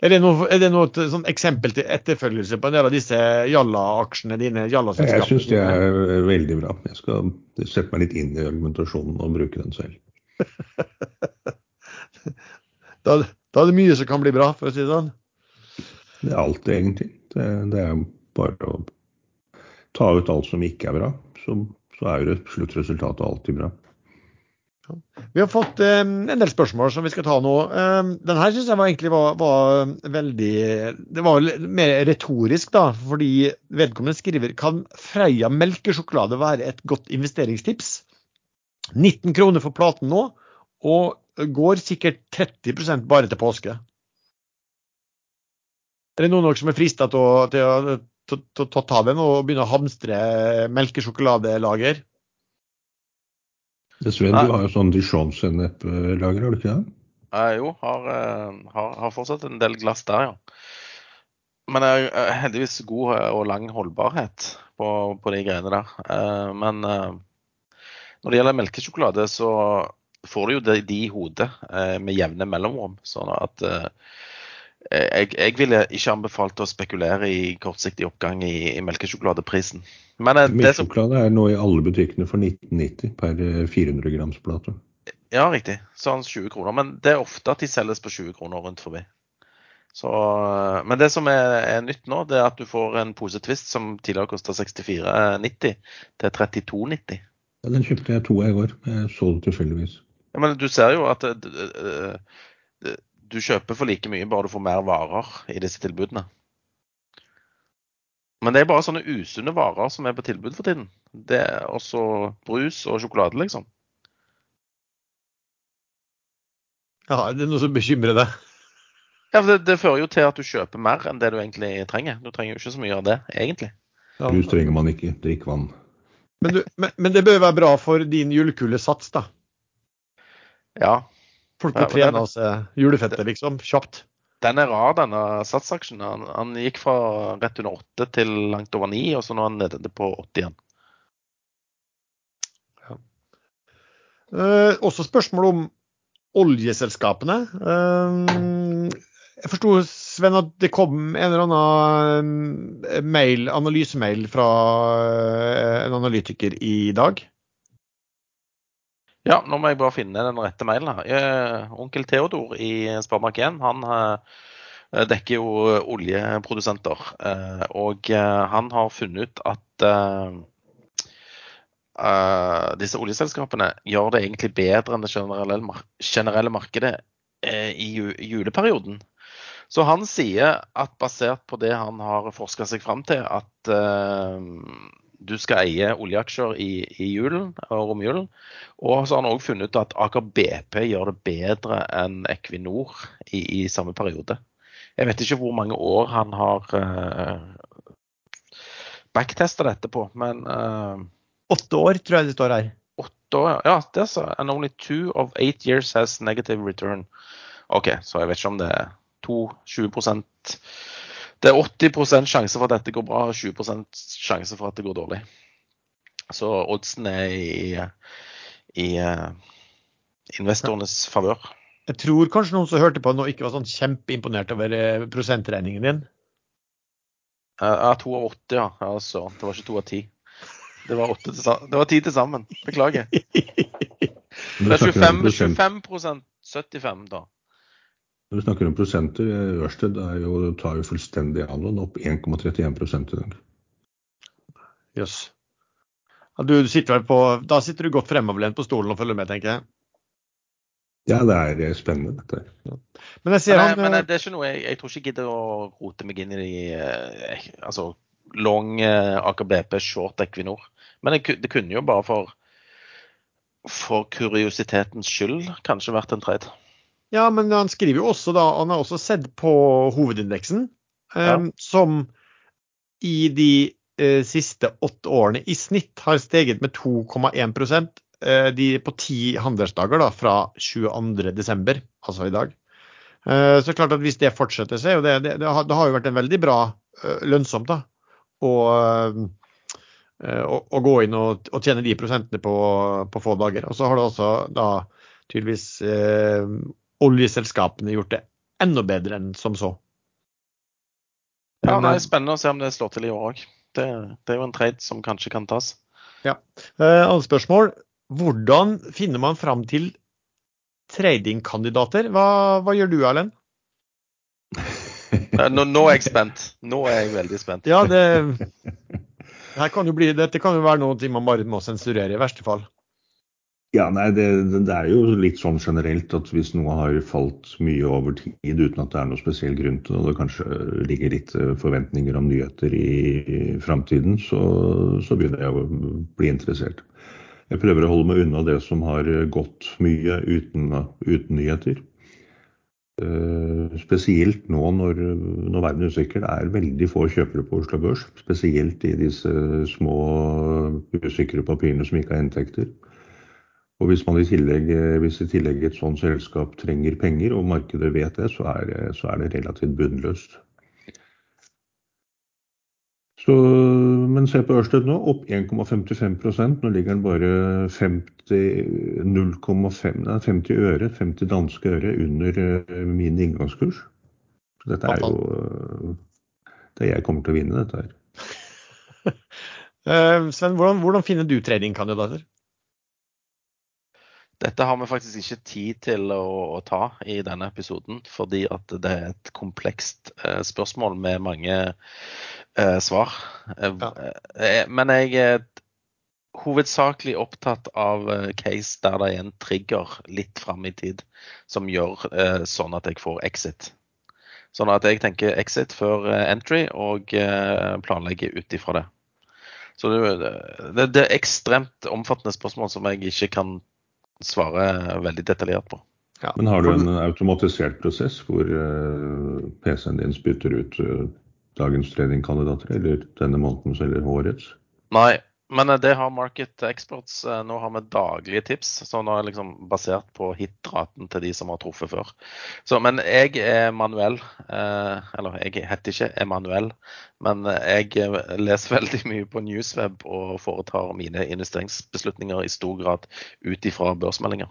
[SPEAKER 1] er det noe, er det noe sånn eksempel til etterfølgelse på en del av disse Jalla-aksjene dine? Jalla-selskapene?
[SPEAKER 3] Jeg syns det er veldig bra. Jeg skal sette meg litt inn i argumentasjonen og bruke den selv.
[SPEAKER 1] da, da er det mye som kan bli bra, for å si det sånn.
[SPEAKER 3] Det er alt, egentlig. Det, det er bare å ta ut alt som ikke er bra. Så, så er jo sluttresultatet alltid bra.
[SPEAKER 1] Vi har fått um, en del spørsmål som vi skal ta nå. Um, den her syns jeg var, egentlig var, var, veldig Det var mer retorisk, da. Fordi vedkommende skriver kan Freia melkesjokolade være et godt investeringstips? 19 kroner for platen nå, og går sikkert 30 bare til påske. Er det noen av dere som er frista til, til, til, til, å ta den og begynne å hamstre melkesjokoladelager?
[SPEAKER 2] Nei.
[SPEAKER 3] du har jo sånn Dijon-sennep-lager, har du ikke det?
[SPEAKER 2] Eh, jo, har, eh, har, har fortsatt en del glass der, ja. Men jeg er heldigvis god eh, og lang holdbarhet på, på de greiene der. Eh, men eh, når det gjelder melkesjokolade, så får du jo de, de i hodet eh, med jevne mellomrom. Sånn at eh, jeg, jeg ville ikke anbefalt å spekulere i kortsiktig oppgang i, i melkesjokoladeprisen. Men eh, som
[SPEAKER 3] Melkesjokolade er nå i alle butikkene for 1990 per eh, 400 grams plate.
[SPEAKER 2] Ja, riktig. Sånn 20 kroner. Men det er ofte at de selges på 20 kroner rundt forbi. Så, men det som er, er nytt nå, det er at du får en pose Twist som tidligere kosta 64,90 til 32,90.
[SPEAKER 3] Ja, den kjøpte jeg to av i går. Jeg så det tilfeldigvis.
[SPEAKER 2] Ja, men du ser jo at eh, eh, d- du kjøper for like mye bare du får mer varer i disse tilbudene. Men det er bare sånne usunne varer som er på tilbud for tiden. Det er også brus og sjokolade, liksom.
[SPEAKER 1] Ja, det er noe som bekymrer deg.
[SPEAKER 2] Ja, for det, det fører jo til at du kjøper mer enn det du egentlig trenger. Du trenger jo ikke så mye av det, egentlig.
[SPEAKER 1] Ja.
[SPEAKER 3] Brus trenger man ikke. Drikk vann.
[SPEAKER 1] Men, du, men, men det bør være bra for din julekulesats, da.
[SPEAKER 2] Ja,
[SPEAKER 1] Folk må trene seg julefettet, liksom. Kjapt.
[SPEAKER 2] den er rar, denne satsaksjen. Han, han gikk fra rett under 8 til langt over 9, og så nå er han nede på 80 igjen.
[SPEAKER 1] Eh, også spørsmål om oljeselskapene. Eh, jeg forsto, Sven, at det kom en eller annen eh, mail, analysemail fra eh, en analytiker i dag.
[SPEAKER 2] Ja, nå må jeg bare finne den rette mailen her. Eh, onkel Theodor i Sparebank1 han eh, dekker jo oljeprodusenter. Eh, og han har funnet ut at disse oljeselskapene gjør det egentlig bedre enn det generelle, markedet i juleperioden. Så han sier at basert på det han har forska seg fram til, at du skal eie oljeaksjer i, i julen og romjulen. Og så har han òg funnet ut at Aker BP gjør det bedre enn Equinor i, i samme periode. Jeg vet ikke hvor mange år han har uh, backtesta dette på, men uh,
[SPEAKER 1] Åtte år, tror jeg det står her.
[SPEAKER 2] åtte år Ja, det sa. And only two of eight years has negative return. OK, så jeg vet ikke om det er to 20 Det er 80% sjanse for at dette går bra, og 20 sjanse for at det går dårlig. Så oddsen er i, i eh, investorenes favør.
[SPEAKER 1] Jeg tror kanskje noen som hørte på nå ikke var sånn kjempeimponert over eh, prosentregningen din.
[SPEAKER 2] Eh, Ja, to av åtte, ja. Altså. Det var ikke to av ti. Det var, åtte til, det var ti til sammen. Beklager. Det er 25,
[SPEAKER 3] prosent-
[SPEAKER 2] 25 75 da.
[SPEAKER 3] Når du snakker om prosenter, eh, Ørsted er jo, tar jo fullstendig av nå, opp 1,31 i dag.
[SPEAKER 1] Jøss. Ja, du sitter vel på, da sitter du godt fremoverlent på stolen og følger med, tenker jeg.
[SPEAKER 3] Ja, det er eh, spennende, dette Ja.
[SPEAKER 1] Men jeg ser
[SPEAKER 2] Men,
[SPEAKER 1] han
[SPEAKER 2] men
[SPEAKER 1] eh,
[SPEAKER 2] det er ikke noe jeg, jeg tror ikke jeg gidder å rote meg inn i de eh, altså long eh, Aker BP, short Equinor. Men det, det kunne jo bare for for kuriositetens skyld kanskje vært en trade.
[SPEAKER 1] Ja, men han skriver jo også da Han har også sett på hovedindeksen, eh,
[SPEAKER 2] Ja.
[SPEAKER 1] som i de uh, siste åtte årene i snitt har steget med 2,1 uh, de på ti handelsdager da, fra 22.12., altså i dag. Uh, så klart at hvis det fortsetter, så er jo det, det, det, har, det har jo vært en veldig bra eh, lønnsomt da, eh, å, å gå inn og, og tjene de prosentene på, på få dager. Og så har det også da tydeligvis eh, oljeselskapene gjort det enda bedre enn som så.
[SPEAKER 2] Ja,
[SPEAKER 1] det
[SPEAKER 2] nei,
[SPEAKER 1] eh,
[SPEAKER 2] Spennende å se om det slår til i år òg. Det, det er jo en trade som kanskje kan tas.
[SPEAKER 1] Eh, Andre spørsmål. Hvordan finner man fram til tradingkandidater? Hva, hva gjør du, Erlend?
[SPEAKER 2] Eh, Nå, nå er jeg spent. Nå er jeg veldig spent.
[SPEAKER 1] Ja, det, her kan bli, dette kan jo være noe man bare må sensurere, i verste fall.
[SPEAKER 3] Ja, nei, det, det er jo litt sånn generelt at hvis noe har falt mye over tid uten at det er noe spesiell grunn til det, og det kanskje ligger litt eh, forventninger om nyheter i, i framtiden, så, så begynner jeg å bli interessert. Jeg prøver å holde meg unna det som har gått mye uten, uten nyheter. Eh, spesielt nå når, når verden er usikker. Det er veldig få kjøpere på Oslo Børs. Spesielt i disse små usikre papirene som ikke har inntekter. Og hvis, man i tillegg, eh, hvis i tillegg et sånt selskap trenger penger, og markedet vet det, så er, det- så er det relativt bunnløst. Så, men se på Ørsted nå, opp 1,55% Nå ligger den bare 50, 0,5 50 øre, 50 danske øre under eh, min inngangskurs. Så dette er jo eh, Det jeg kommer til å vinne, dette her.
[SPEAKER 1] Eh, Sven, hvordan, hvordan finner du tradingkandidater?
[SPEAKER 2] Dette har vi faktisk ikke tid til å, å ta i denne episoden, fordi at det er et komplekst eh, spørsmål med mange eh, svar. Eh,
[SPEAKER 1] Ja.
[SPEAKER 2] eh, men jeg er hovedsakelig opptatt av eh, case der det er en trigger litt fram i tid som gjør eh, sånn at jeg får exit. Sånn at jeg tenker exit før eh, entry og eh, planlegger ut ifra det. Så det, det, det er ekstremt omfattende spørsmål som jeg ikke kan svare veldig detaljert på.
[SPEAKER 1] Ja.
[SPEAKER 3] Men har du en automatisert prosess hvor eh, PC-en din spytter ut eh, dagens tradingkandidater, eller denne månedens eller årets?
[SPEAKER 2] Nei, men eh, det har Market Experts. Eh, Nå har vi daglige tips, som er liksom basert på hit-raten til de som har truffet før. Så, men jeg er manuell. Eh, eller jeg heter ikke Emanuel, men jeg leser veldig mye på Newsweb og foretar mine investeringsbeslutninger i stor grad ut ifra børsmeldinger.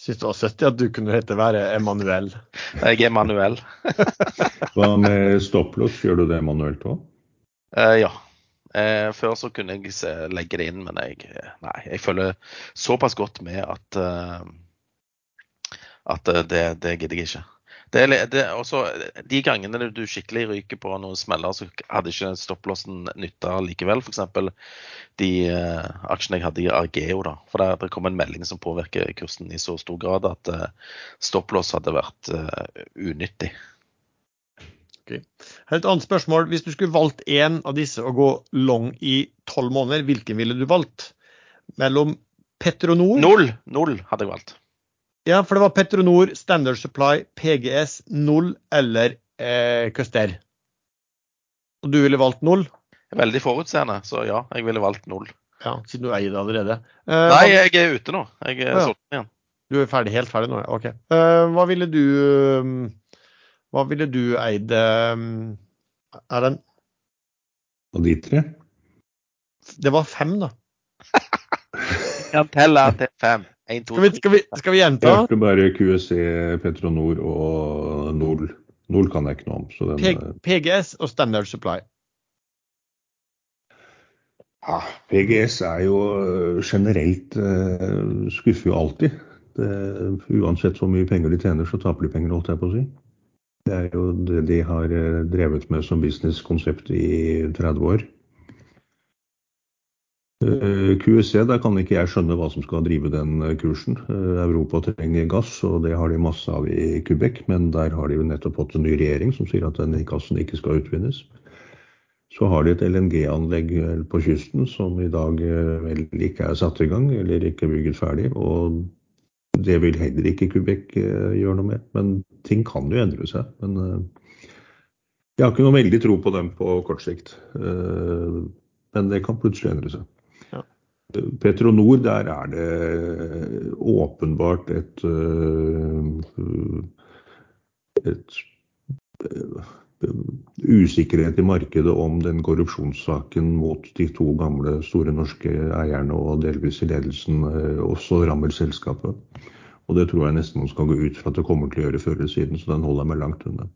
[SPEAKER 1] Syns det var søtt at du kunne hete være Emanuel.
[SPEAKER 2] Jeg er manuell.
[SPEAKER 3] Hva med stopplås, gjør du det manuelt òg?
[SPEAKER 2] Eh, ja. Eh, før så kunne jeg se, legge det inn, men jeg, eh, nei, jeg følger såpass godt med at, uh, at eh, det, det gidder jeg ikke. Det det, også, de gangene du skikkelig ryker på noen smeller, så hadde ikke stopplåsen nytta likevel. F.eks. de uh, aksjene jeg hadde i Argeo. da, for det, det kom en melding som påvirker kursen i så stor grad at uh, stopplås hadde vært uh, unyttig.
[SPEAKER 1] Her er Et annet spørsmål. Hvis du skulle valgt én av disse å gå long i tolv måneder, hvilken ville du valgt? Mellom Petronor
[SPEAKER 2] Null! Null hadde jeg valgt.
[SPEAKER 1] Ja, for det var Petronor, Standard Supply, PGS, Null eller eh, Custer. Og du ville valgt null?
[SPEAKER 2] Veldig forutseende, så ja, jeg ville valgt null.
[SPEAKER 1] Ja, siden du eier det allerede. Eh,
[SPEAKER 2] Nei, jeg er ute nå. Jeg er
[SPEAKER 1] ja.
[SPEAKER 2] solgt igjen.
[SPEAKER 1] Du er ferdig, helt ferdig nå? OK. Eh, hva ville du um, Hva ville du eid um, Er det en
[SPEAKER 3] Og de tre?
[SPEAKER 1] Det var fem, da.
[SPEAKER 2] Kan telle til fem. En, to,
[SPEAKER 1] Skal vi, skal vi, skal vi
[SPEAKER 3] Jeg hørte bare QSE, Petronor og Nol. Nol kan jeg ikke noe om. Så den,
[SPEAKER 1] P
[SPEAKER 3] eh,
[SPEAKER 1] PGS og Standard Supply.
[SPEAKER 3] Ja, PGS er jo øh, generelt øh, skuffer jo alltid. Det, uansett hvor mye penger de tjener, så taper de penger, holdt jeg på å si. Det er jo det de har øh, drevet med som businesskonsept i 30 år. QEC, QSC, der kan ikke jeg skjønne hva som skal drive den eh, kursen. Eh, Europa trenger gass, og det har de masse av i Quebec, men der har de jo nettopp fått en ny regjering som sier at denne gassen ikke skal utvinnes. Så har de et LNG-anlegg på kysten som i dag eh, vel ikke er satt i gang eller ikke bygget ferdig. Og det vil heller ikke Quebec eh, gjøre noe med. Men ting kan jo endre seg. Men eh, jeg har ikke noe veldig tro på dem på kort sikt. Eh, Men det kan plutselig endre seg.
[SPEAKER 1] Ja.
[SPEAKER 3] Petronor, der er det åpenbart et, et usikkerhet i markedet om den korrupsjonssaken mot de to gamle store norske eierne og delvis i ledelsen eh, også rammer selskapet. Og det tror jeg nesten man skal gå ut fra at det kommer til å gjøre før eller siden, så den holder jeg meg langt unna.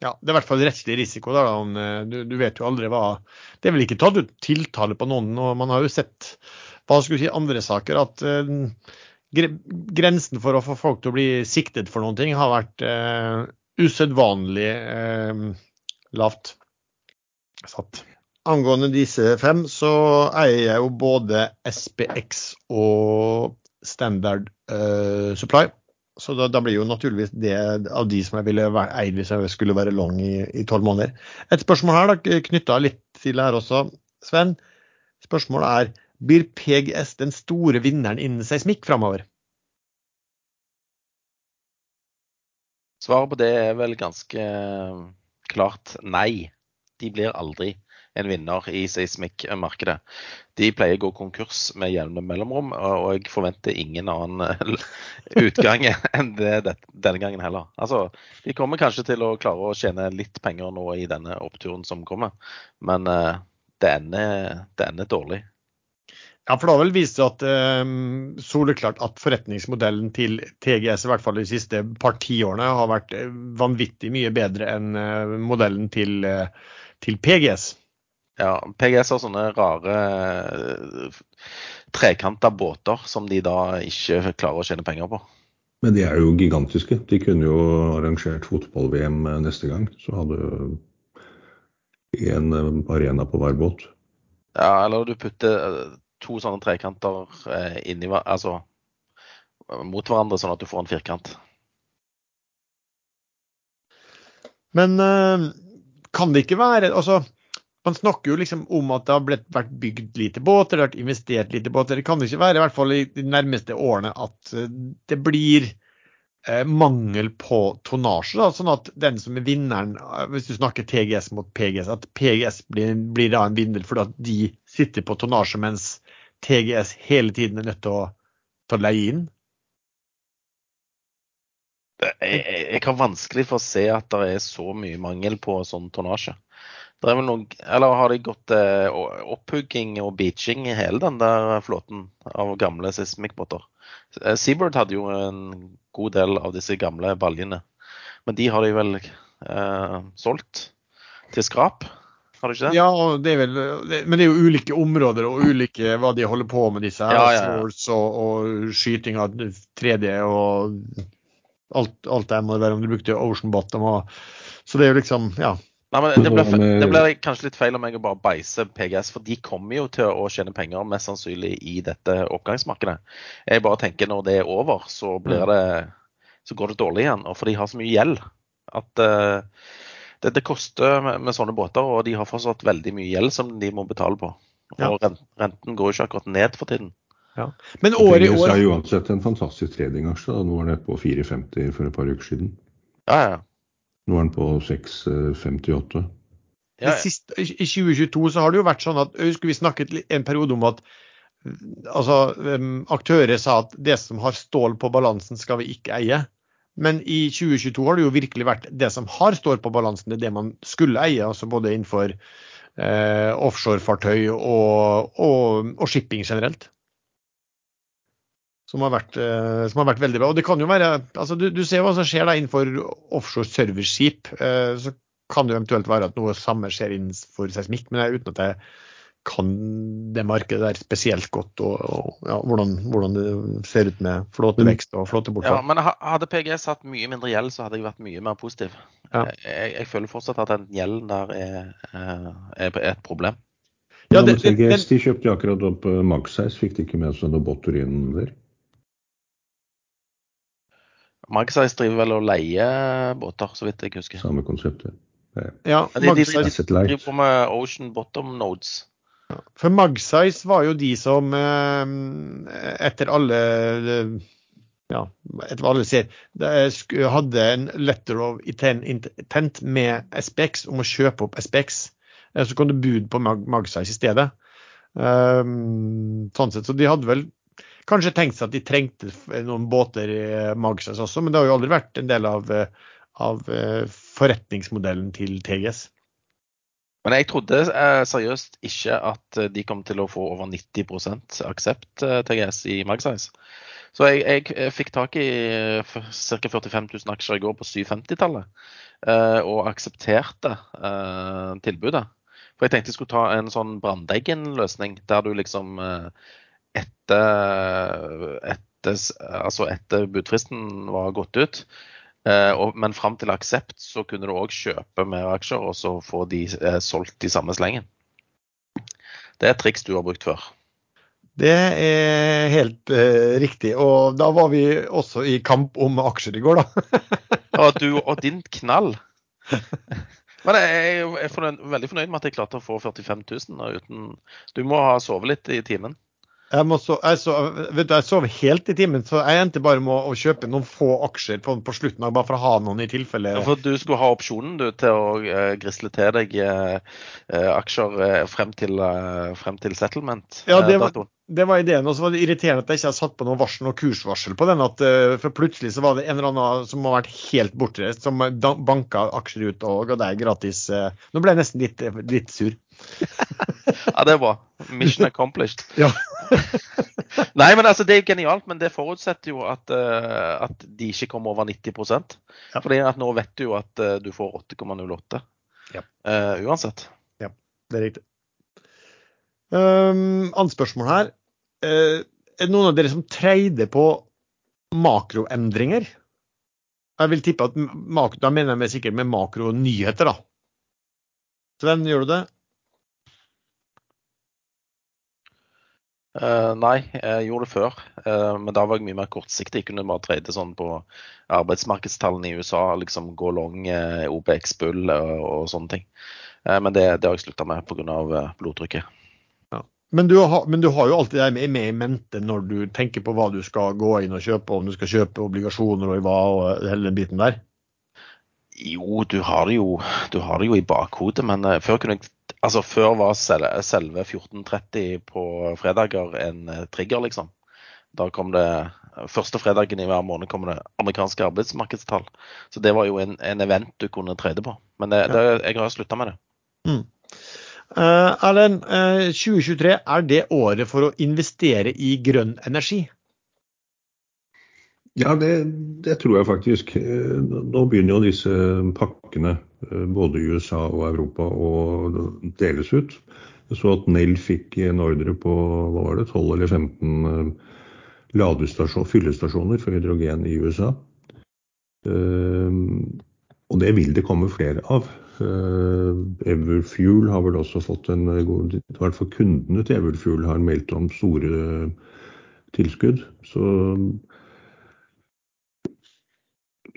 [SPEAKER 1] Ja, Det er i hvert fall rettslig risiko. Da, eh, du, du vet jo aldri hva Det er vel ikke tatt ut tiltale på noen, og man har jo sett hva skulle si, andre saker at uh, gre grensen for å få folk til å bli siktet for noen ting har vært eh, usedvanlig eh, lavt satt. Angående disse fem, så eier jeg jo både SPX og Standard eh, Supply. Så da, da blir jo naturligvis det av de som jeg ville eid hvis jeg skulle være long i tolv måneder. Et spørsmål her da, knytta litt til her også, Sven. Spørsmålet er blir PGS den store vinneren innen seismikk framover?
[SPEAKER 2] Svaret på det er vel ganske eh, klart nei. De blir aldri en vinner i seismikkmarkedet. De pleier å gå konkurs med jevne mellomrom, og jeg forventer ingen annen utgang enn det denne gangen heller. Altså, de kommer kanskje til å klare å tjene litt penger nå i denne oppturen som kommer, men det ender, det ender dårlig.
[SPEAKER 1] Ja, for det har vel vist seg at eh, soleklart at forretningsmodellen til TGS i hvert fall de siste par tiårene har vært eh, vanvittig mye bedre enn eh, modellen til, eh, til, PGS.
[SPEAKER 2] Ja, PGS har sånne rare uh, trekanta båter som de da ikke klarer å tjene penger på.
[SPEAKER 3] Men de er jo gigantiske. De kunne jo arrangert fotball-VM neste gang. Så hadde en arena på hver båt.
[SPEAKER 2] Ja, eller du putter to sånne trekanter eh, inni, altså, mot hverandre, sånn at du får en firkant.
[SPEAKER 1] Men eh, kan det ikke være altså, Man snakker jo liksom om at det har blitt, vært bygd lite båter, det har vært investert lite båter. Det kan det ikke være, i hvert fall i de nærmeste årene, at eh, det blir eh, mangel på tonnasje. Da, sånn at den som er vinneren, hvis du snakker TGS mot PGS, at PGS blir, blir da en vinner fordi at de sitter på tonnasje, mens TGS hele tiden er nødt til å, til å leie inn?
[SPEAKER 2] Jeg, jeg, har vanskelig for å se at det er så mye mangel på sånn tonnasje. Eller har de gått eh, opphugging og beaching i hele den der flåten av gamle seismikkbåter? Eh, Seabird hadde jo en god del av disse gamle baljene, men de har de vel eh, solgt til skrap? Har du ikke det?
[SPEAKER 1] Ja, det er vel, det, men det er jo ulike områder og ulike hva de holder på med, disse her. Ja, ja, ja. Og, og, skyting av 3D og alt, alt det må være om du brukte Ocean Bottom. Og, så det er jo liksom, ja.
[SPEAKER 2] Nei, men det blir, det blir, kanskje litt feil om jeg bare beise PGS, for de kommer jo til å tjene penger mest sannsynlig i dette oppgangsmarkedet. Jeg bare tenker når det er over, så, blir mm. det, så går det dårlig igjen. Og for de har så mye gjeld at uh, det, det koster med, med, sånne båter, og de har fortsatt veldig mye gjeld som de må betale på. Og ja. renten går jo ikke akkurat ned for tiden.
[SPEAKER 1] Ja. Men år i år
[SPEAKER 3] er uansett en fantastisk tradingaksje. Nå var den på 4,50 for et par uker siden.
[SPEAKER 2] Ja, ja.
[SPEAKER 3] Nå er den på 6,58.
[SPEAKER 1] Ja, siste, I 2022 så har det jo vært sånn at husker vi snakket en periode om at altså, aktører sa at det som har stål på balansen, skal vi ikke eie. Men i 2022 har det jo virkelig vært det som har står på balansen, det er det man skulle eie. altså Både innenfor eh, offshorefartøy og, og, og, shipping generelt. Som har, vært, eh, som har, vært, veldig bra. Og det kan jo være, altså Du, du ser hva som skjer da innenfor offshore serviceskip. Eh, så kan det jo eventuelt være at noe samme skjer innenfor seismikk, men uten at jeg kan det markedet der spesielt godt, og, og ja, hvordan, hvordan, det ser ut med flåtevekst og flåtebortfall.
[SPEAKER 2] Ja, men hadde PGS hatt mye mindre gjeld, så hadde jeg vært mye mer positiv. Ja. Jeg, jeg, føler fortsatt at den gjelden der er, eh, er et problem.
[SPEAKER 3] Ja, det, det, PGS de kjøpte akkurat opp uh, Magseis, fikk de ikke med seg noe båter inn der?
[SPEAKER 2] Magseis driver vel og leier båter, så vidt jeg husker.
[SPEAKER 3] Samme konseptet.
[SPEAKER 1] Ja,
[SPEAKER 2] de, de, de, de driver på med Ocean Bottom Nodes.
[SPEAKER 1] For Magsize var jo de som eh, etter alle ja, etter hva alle sier, hadde en letter of intent med SPX om å kjøpe opp SPX. Eh, så kom det bud på Magsize i stedet. Sånn sett, så de hadde vel kanskje tenkt seg at de trengte noen båter i Magsize også, men det har jo aldri vært en del av, av forretningsmodellen til TGS.
[SPEAKER 2] Men jeg trodde eh, seriøst ikke at eh, de kom til å få over 90 aksept eh, TGS i Magsize. Så jeg, jeg, fikk tak i ca. 45 000 aksjer i går på 750-tallet, og aksepterte tilbudet. For jeg tenkte jeg skulle ta en sånn Brandeggen-løsning, der du liksom etter, etter, altså etter budfristen var gått ut, og, men fram til aksept så kunne du òg kjøpe mer aksjer og så få de eh, solgt i samme slengen. Det er et triks du har brukt før.
[SPEAKER 1] Det er helt eh, riktig. Og da var vi også i kamp om aksjer i går, da.
[SPEAKER 2] og du og din knall. Men jeg er fornøyd, veldig fornøyd med at jeg klarte å få 45 000 uten Du må ha sovet litt i timen.
[SPEAKER 1] Jeg, så, jeg, så, vet du, jeg sov helt i timen, så jeg endte bare med å, å kjøpe noen få aksjer på, på slutten, bare for å ha noen i tilfelle
[SPEAKER 2] Ja, for du skulle ha opsjonen du, til å uh, grisle til deg uh, aksjer uh, frem, til, frem til settlement.
[SPEAKER 1] Ja, det var, det var ideen. Og så var det irriterende at jeg ikke har satt på noe varsel, og kursvarsel på den. At, for plutselig så var det en eller annen som har vært helt bortreist, som banka aksjer ut og ga deg gratis. Nå ble jeg nesten litt, litt sur.
[SPEAKER 2] Ja, det er bra. Mission accomplished.
[SPEAKER 1] Ja.
[SPEAKER 2] Nei, men altså, det er jo genialt, men det forutsetter jo at, uh, at de ikke kommer over 90%
[SPEAKER 1] Ja.
[SPEAKER 2] Fordi at nå vet du jo at uh, du får 8,08
[SPEAKER 1] Ja.
[SPEAKER 2] uh, uansett.
[SPEAKER 1] Det er riktig. Um, Annet spørsmål her. Uh, er det noen av dere som trader på makroendringer? Jeg vil tippe at mak da mener jeg sikkert med makronyheter, da. Sven, gjør du det?
[SPEAKER 2] Eh, nei, jeg gjorde det før, uh, men da var jeg mye mer kortsiktig. Jeg kunne bare trade sånn på arbeidsmarkedstallene i USA, liksom gå long uh, OBX Bull og, og sånne ting. Eh, men det, det har jeg slutta med pga. Uh, blodtrykket.
[SPEAKER 1] Men du, har, men du har jo alltid det med, med i mente når du tenker på hva du skal gå inn og kjøpe, om du skal kjøpe obligasjoner og i hva og hele den biten der.
[SPEAKER 2] Jo, du har det jo, du har det jo i bakhodet, men eh, før kunne jeg Altså, før var selve, selve 14.30 på fredager en eh, trigger, liksom. Da kom det Første fredagen i hver måned kom det amerikanske arbeidsmarkedstall. Så det var jo en, en event du kunne trade på. Men det, det, jeg har slutta med det.
[SPEAKER 1] Uh, Erlend, uh, 2023 er det året for å investere i grønn energi?
[SPEAKER 3] Ja, det, det tror jeg faktisk. Eh, Nå begynner jo disse pakkene, eh, både i USA og Europa, å deles ut. Så at Nell fikk en ordre på hva var det, 12 eller 15 eh, ladestasjon, fyllestasjoner for hydrogen i USA. Eh, Og det vil det komme flere av. Eh, Everfuel har vel også fått en god I hvert fall kundene til Everfuel har meldt om store tilskudd. Så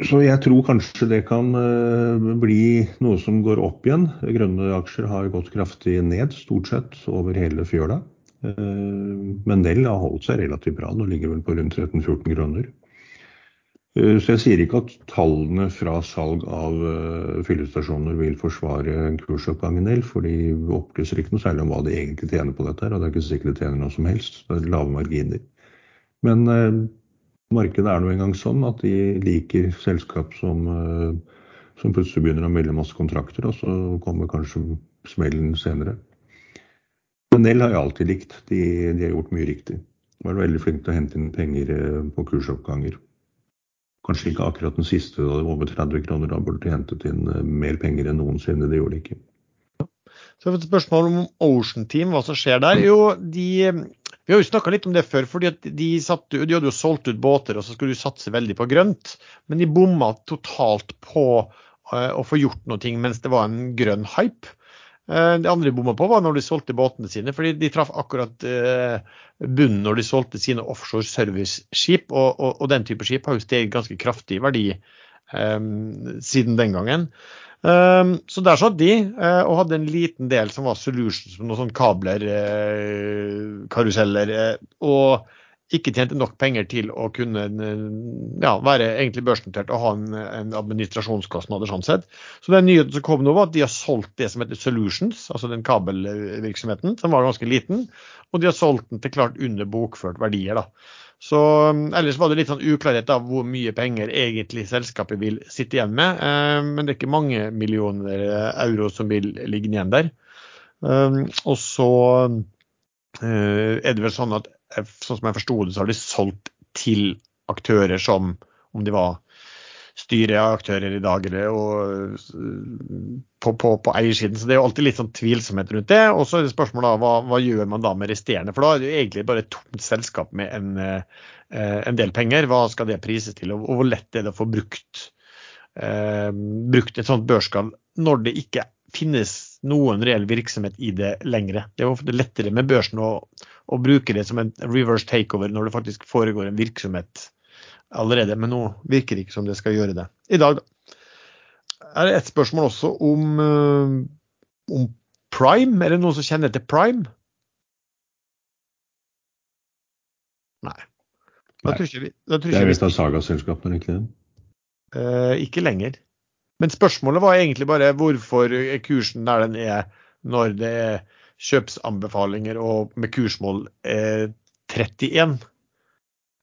[SPEAKER 3] så jeg tror kanskje det kan eh, bli noe som går opp igjen. Grønne aksjer har gått kraftig ned, stort sett over hele fjøla. Eh, Men Nell har holdt seg relativt bra, nå ligger vel på rundt 13-14 kroner. Eh, Så jeg sier ikke at tallene fra salg av fyllestasjoner vil forsvare kursoppgangen Nell, for de opplyser ikke noe særlig om hva de egentlig tjener på dette, her, og det er ikke sikkert de tjener noe som helst. Det er lave marginer. Men markedet er nå engang sånn at de liker selskap som, eh, som plutselig begynner å melde masse kontrakter, og så kommer kanskje smellen senere. Men Nell har jeg alltid likt. De, de har gjort mye riktig. De var veldig flinke til å hente inn penger eh, på kursoppganger. Kanskje ikke akkurat den siste, da det var over 30 kroner. Da burde de hentet inn eh, mer penger enn noensinne. Det gjorde de ikke.
[SPEAKER 1] Så jeg har fått et spørsmål om Ocean Team, hva som skjer der. Jo, de, vi har jo snakka litt om det før, fordi de, de hadde jo solgt ut båter og så skulle de satse veldig på grønt. Men de bomma totalt på uh, å få gjort noe mens det var en grønn hype. Eh, det andre de bomma på, var når de solgte båtene sine, fordi de traff akkurat eh, bunnen når de solgte sine offshore serviceskip. Og, og, og den type skip har jo steget ganske kraftig i verdi um, siden den gangen. Um, så der satt de uh, og hadde en liten del som var solutions, noen sånne kabler, uh, karuseller, uh, og ikke tjente nok penger til å kunne ja, være egentlig børsnotert og ha en, en administrasjonskostnad. Sånn sett. Så den nyheten som kom nå, var at de har solgt det som heter Solutions, altså den kabelvirksomheten, som var ganske liten, og de har solgt den til klart under bokført verdier. da. Så um, Ellers var det litt sånn uklarhet av hvor mye penger egentlig selskapet vil sitte igjen med. Eh, men det er ikke mange millioner euro som vil ligge igjen der. Um, og så eh, er det vel sånn at eh, sånn som jeg forsto det, så har de solgt til aktører som om de var styreaktører i dag og, på, på, på, eiersiden. Så det er jo alltid litt sånn tvilsomhet rundt det. Og så er det spørsmålet hva, hva gjør man da med resterende? For da er det jo egentlig bare et tomt selskap med en, eh, en del penger. Hva skal det prises til, og, og hvor lett er det å få brukt, eh, brukt et sånt børsskall når det ikke finnes noen reell virksomhet i det lengre. Det er ofte lettere med børsen å, å bruke det som en reverse takeover når det faktisk foregår en virksomhet allerede, men nå virker det ikke som det skal gjøre det. I dag da, er det et spørsmål også om, om Prime. Er det noen som kjenner til Prime? Nei. Da tror ikke vi, da tror
[SPEAKER 3] Det er visst av Saga-selskapene, ikke det?
[SPEAKER 1] Eh, ikke lenger. Men spørsmålet var egentlig bare hvorfor er kursen der den er når det er kjøpsanbefalinger og med kursmål eh, 31.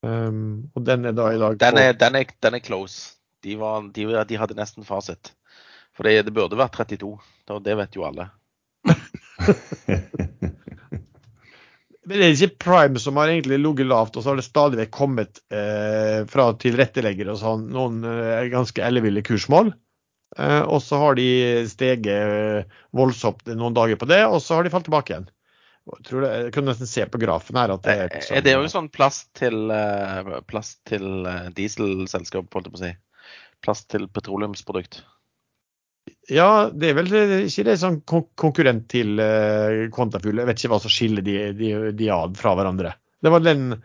[SPEAKER 1] Um, og den er da i dag
[SPEAKER 2] Den er, den er, den er close. De, var, de, de hadde nesten fasit. For det, det burde vært 32. og Det vet jo alle.
[SPEAKER 1] Men det er ikke Prime som har egentlig ligget lavt, og så har det stadig vekk kommet eh, fra tilretteleggere og sånn noen eh, ganske elleville kursmål. Eh, og så har de steget eh, voldsomt noen dager på det, og så har de falt tilbake igjen. Jeg, tror det, jeg kan nesten se på grafen her at det er et
[SPEAKER 2] Er det òg sånn plass til, eh, plass til eh, dieselselskap, holdt jeg på å si? Plass til petroleumsprodukt?
[SPEAKER 1] Ja, det er vel ikke det sånn konkurrent til uh, Quantafuel. Jeg vet ikke hva som skiller de, de, de ad fra hverandre. Det var den uh,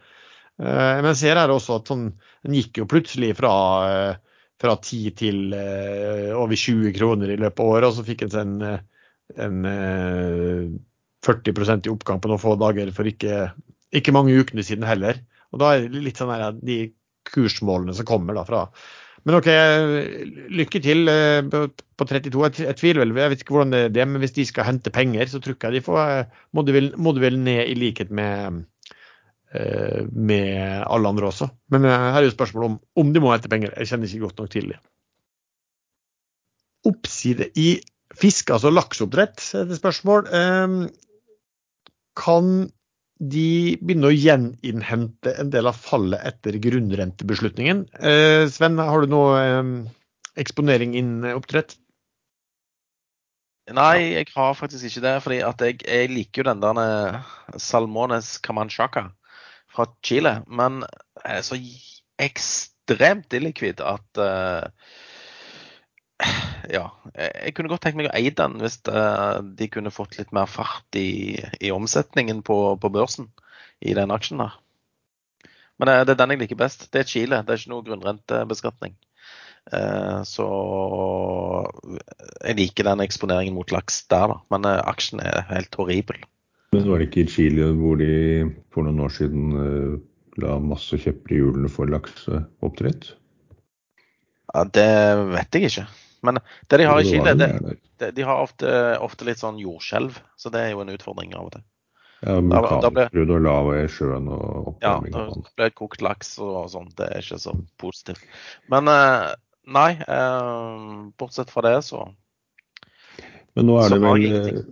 [SPEAKER 1] Men jeg ser her også at sånn, den gikk jo plutselig fra, uh, fra 10 til uh, over 20 kroner i løpet av året, og så fikk en sånn en, 40% i oppgang på noen få dager for ikke, ikke mange ukene siden heller. Og da er det litt sånn her, de kursmålene som kommer da fra men OK, lykke til eh, på 32. Jeg tviler vel, jeg vet ikke hvordan det er, men hvis de skal hente penger, så tror jeg de får, eh, må, de vel, ned i likhet med, eh, med alle andre også. Men her er jo spørsmålet om, om de må hente penger. Jeg kjenner ikke godt nok til det. Oppside i fiske, altså lakseoppdrett, er det spørsmål. Kan de begynne å gjeninnhente en del av fallet etter grunnrentebeslutningen. Eh, Sven, har du noe eh, eksponering innen oppdrett?
[SPEAKER 2] Nei, jeg har faktisk ikke det. fordi jeg, jeg liker jo den der eh, Salmones Camanchaca fra Chile. Men er så ekstremt illikvid at uh, ja, jeg kunne godt tenkt meg å eie den hvis uh, de kunne fått litt mer fart i, i omsetningen på, på, børsen i den aksjen. her. Men det, det er den jeg liker best. Det er Chile. Det er ikke noe grunnrentebeskatning. Uh, så jeg liker den eksponeringen mot laks der, da. Men aksjen er helt horribel.
[SPEAKER 3] Men var det ikke i Chile hvor de for noen år siden la masse kjepper i hjulene for lakseoppdrett?
[SPEAKER 2] Ja, Det vet jeg ikke. Men det de har i Chile, det, de har ofte, ofte, litt sånn jordskjelv. Så det er jo en utfordring av og til.
[SPEAKER 3] Ja, vulkanutbrudd og lava i sjøen og oppvarming.
[SPEAKER 2] Ja, det ble kokt laks og sånn. Det er ikke så positivt. Men nei, bortsett fra det, så
[SPEAKER 3] Men nå er det vel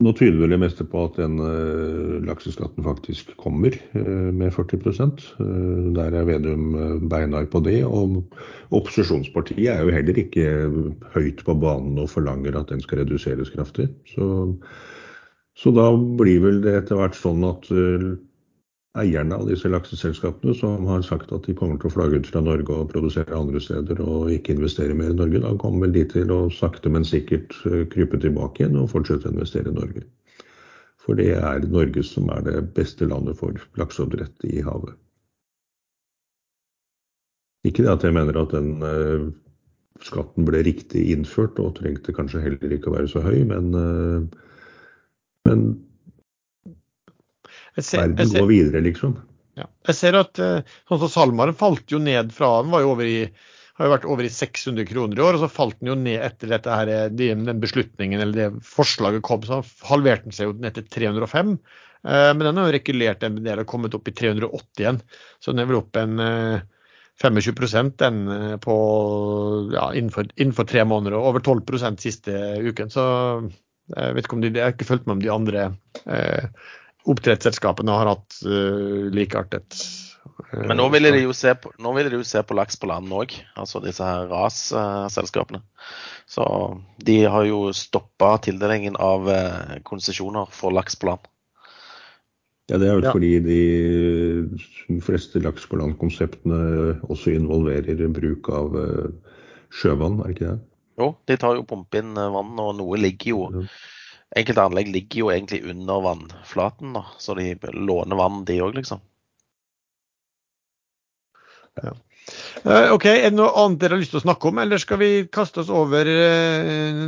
[SPEAKER 3] nå tyder vel det meste på at den uh, lakseskatten faktisk kommer uh, med 40 uh, Der er Vedum beinhard på det. Og opposisjonspartiet er jo heller ikke høyt på banen og forlanger at den skal reduseres kraftig. Så, så da blir vel det etter hvert sånn at eierne av disse lakseselskapene som har sagt at de kommer til å flagge ut fra Norge og produsere andre steder og ikke investere mer i Norge, da kommer vel de til å sakte, men sikkert krype tilbake igjen og fortsette å investere i Norge. For det er Norge som er det beste landet for lakseoppdrett i havet. Ikke det at jeg mener at den uh, skatten ble riktig innført og trengte kanskje heller ikke å være så høy, men, uh, men
[SPEAKER 1] ser,
[SPEAKER 3] verden går videre, liksom.
[SPEAKER 1] Ja. Jeg ser at uh, sånn som SalMar falt jo ned fra Den var jo over i har jo vært over i 600 kroner i år, og så falt den jo ned etter dette her, den beslutningen eller det forslaget kom. Så halverte den seg jo ned til 305. Men den har jo rekulert en del og kommet opp i 380 igjen. Så den er vel opp en 25% den på, ja, innenfor, innenfor, tre måneder, og over 12% siste uken. Så jeg vet ikke om de, jeg har ikke fulgt med om de andre eh, oppdrettsselskapene har hatt uh, likeartet.
[SPEAKER 2] Uh, Men nå ville de jo se på, nå ville de jo se på laks på land òg, altså disse her RAS-selskapene. Så de har jo stoppa tildelingen av uh, konsesjoner for laks på land.
[SPEAKER 3] Ja, Det er vel
[SPEAKER 1] Ja.
[SPEAKER 3] fordi de fleste laks på land-konseptene også involverer bruk av eh, sjøvann, er det ikke det?
[SPEAKER 2] Jo, de tar jo pumpe inn eh, vann, og noe ligger jo
[SPEAKER 3] Ja.
[SPEAKER 2] Enkelte anlegg ligger jo egentlig under vannflaten, da, så de låner vann, de òg, liksom.
[SPEAKER 1] Ja. OK, er det noe annet dere har lyst til å snakke om, eller skal vi kaste oss over uh,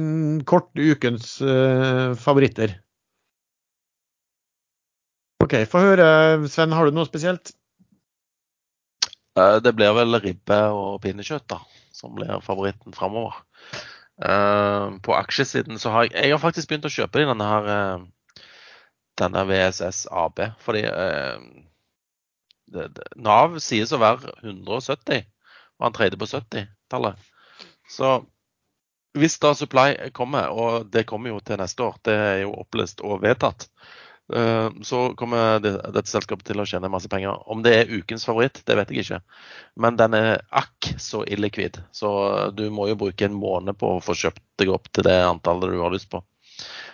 [SPEAKER 1] kort ukens eh, favoritter? OK, få høre. Sven, har du noe spesielt?
[SPEAKER 2] Eh, Det blir vel ribbe og pinnekjøtt da, som blir favoritten framover. På aksjesiden så har jeg Jeg har faktisk begynt å kjøpe denne her eh, denne VSS AB. Fordi uh, det, det, Nav sies å være 170, og han tredje på 70-tallet. Så hvis da supply kommer, og det kommer jo til neste år, det er jo opplest og vedtatt, eh, så kommer dette selskapet til å tjene masse penger. Om det er ukens favoritt, det vet jeg ikke. Men den er akk så illikvid. Så du må jo bruke en måned på å få kjøpt deg opp til det antallet du har lyst på.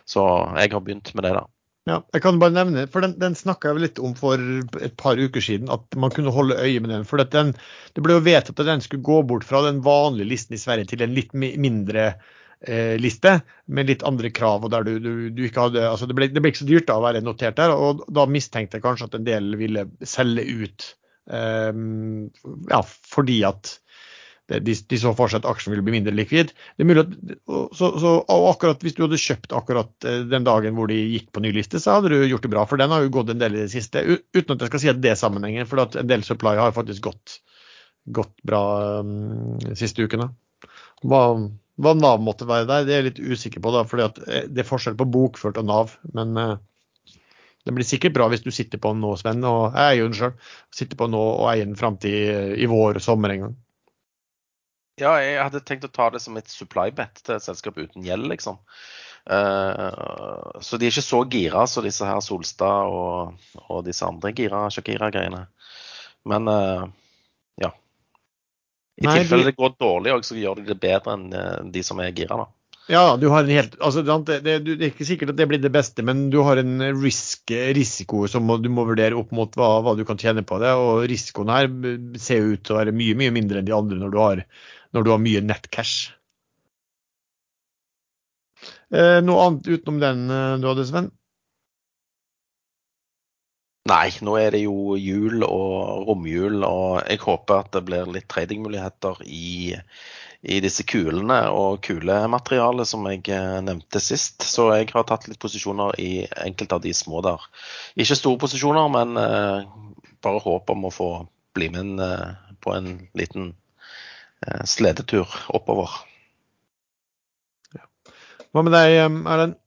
[SPEAKER 2] Så jeg har begynt med det, da.
[SPEAKER 1] Ja, jeg kan bare nevne, for Den, den snakka jeg litt om for et par uker siden, at man kunne holde øye med den. for den, Det ble jo vedtatt at den skulle gå bort fra den vanlige listen i Sverige til en litt mindre eh, liste, med litt andre krav. og der du, du, du ikke hadde, altså det ble, det, ble, ikke så dyrt da å være notert der. og Da mistenkte jeg kanskje at en del ville selge ut. Um, ja, fordi at de, de, så for seg at aksjen ville bli mindre likvid. Det er mulig at, så, så, akkurat Hvis du hadde kjøpt akkurat eh, den dagen hvor de gikk på ny liste, så hadde du gjort det bra. For den har jo gått en del i det siste. Uten at jeg skal si at det er sammenhengen, for at en del supply har faktisk gått, gått bra um, de siste ukene. Hva, hva, Nav måtte være der, det er jeg litt usikker på, da, fordi eh, det er forskjell på bokført og Nav. Men uh, det blir sikkert bra hvis du sitter på den nå, Sven. Og jeg eier den sjøl. Sitter på den nå og eier den fram til i vår og sommer en gang.
[SPEAKER 2] Ja, jeg hadde tenkt å ta det som et supply bet til et selskap uten gjeld, liksom. Uh, så de er ikke så gira som disse her Solstad og, og disse andre gira Shakira-greiene. Men uh, ja. I Nei, tilfelle de... det går dårlig òg, så gjør de det bedre enn eh, de som er gira, da.
[SPEAKER 1] Ja, du har en helt, altså det, det, det, er ikke sikkert at det blir det beste, men du har en risk, risiko som du må vurdere opp mot hva, hva, du kan tjene på det. Og risikoen her ser ut til å være mye mye mindre enn de andre når du har når du har mye nettcash. Eh, noe annet utenom den eh, du hadde, Sven?
[SPEAKER 2] Nei, nå er det jo jul og romjul, og jeg håper at det blir litt tradingmuligheter i, i disse kulene og kulematerialet som jeg eh, nevnte sist. Så jeg har tatt litt posisjoner i enkelte av de små der. Ikke store posisjoner, men bare håp om å få bli med på en liten Eh, sledetur oppover.
[SPEAKER 1] Hva med deg, Erlend?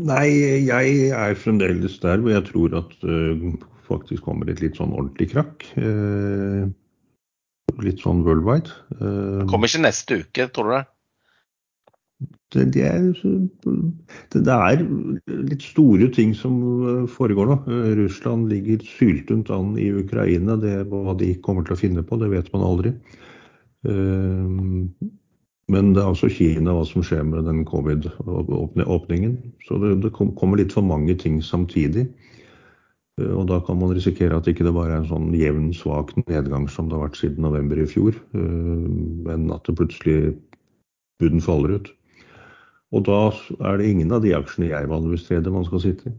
[SPEAKER 3] Nei, jeg er fremdeles der hvor jeg tror at uh, faktisk kommer et litt sånn ordentlig krakk. Uh, litt sånn worldwide.
[SPEAKER 2] Uh, kommer ikke neste uke, tror du det?
[SPEAKER 3] Det, det, er, det, er, litt store ting som foregår nå. Russland ligger syltunt an i Ukraina. Det, hva de kommer til å finne på, det vet man aldri. Men det er også Kina, hva som skjer med den covid-åpningen. Så det, det, kommer litt for mange ting samtidig. Og da kan man risikere at ikke det bare er en sånn jevn, svak nedgang som det har vært siden november i fjor, men at det plutselig buden faller ut. Og da er det ingen av de aksjene jeg vanligvis treder man skal sitte i.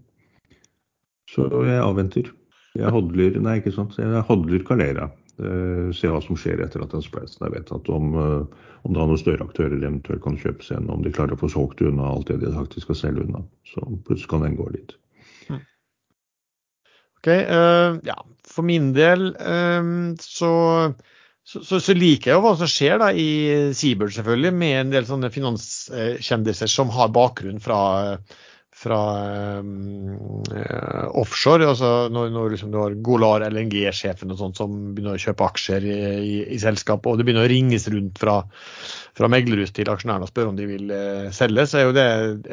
[SPEAKER 3] Så jeg avventer. Jeg hodler Nei, ikke sant. Jeg hodler Calera. Uh, se hva som skjer etter at den spleisen er vedtatt. Om, om det er noen større aktører eventuelt kan kjøpes igjen. Om de klarer å få solgt unna alt det de faktisk skal selge unna. Så plutselig kan den gå litt. Mm.
[SPEAKER 1] Ok, uh, ja. For min del så så, så, så, liker jeg jo hva som skjer da i Seabird, selvfølgelig, med en del sånne finanskjendiser som har bakgrunn fra, fra eh, offshore. altså Når, når liksom du har Golar LNG-sjefen og sånt som begynner å kjøpe aksjer i, i, i selskapet, og det begynner å ringes rundt fra, fra meglerhus til aksjonærene og spørre om de vil eh, selge, så er jo det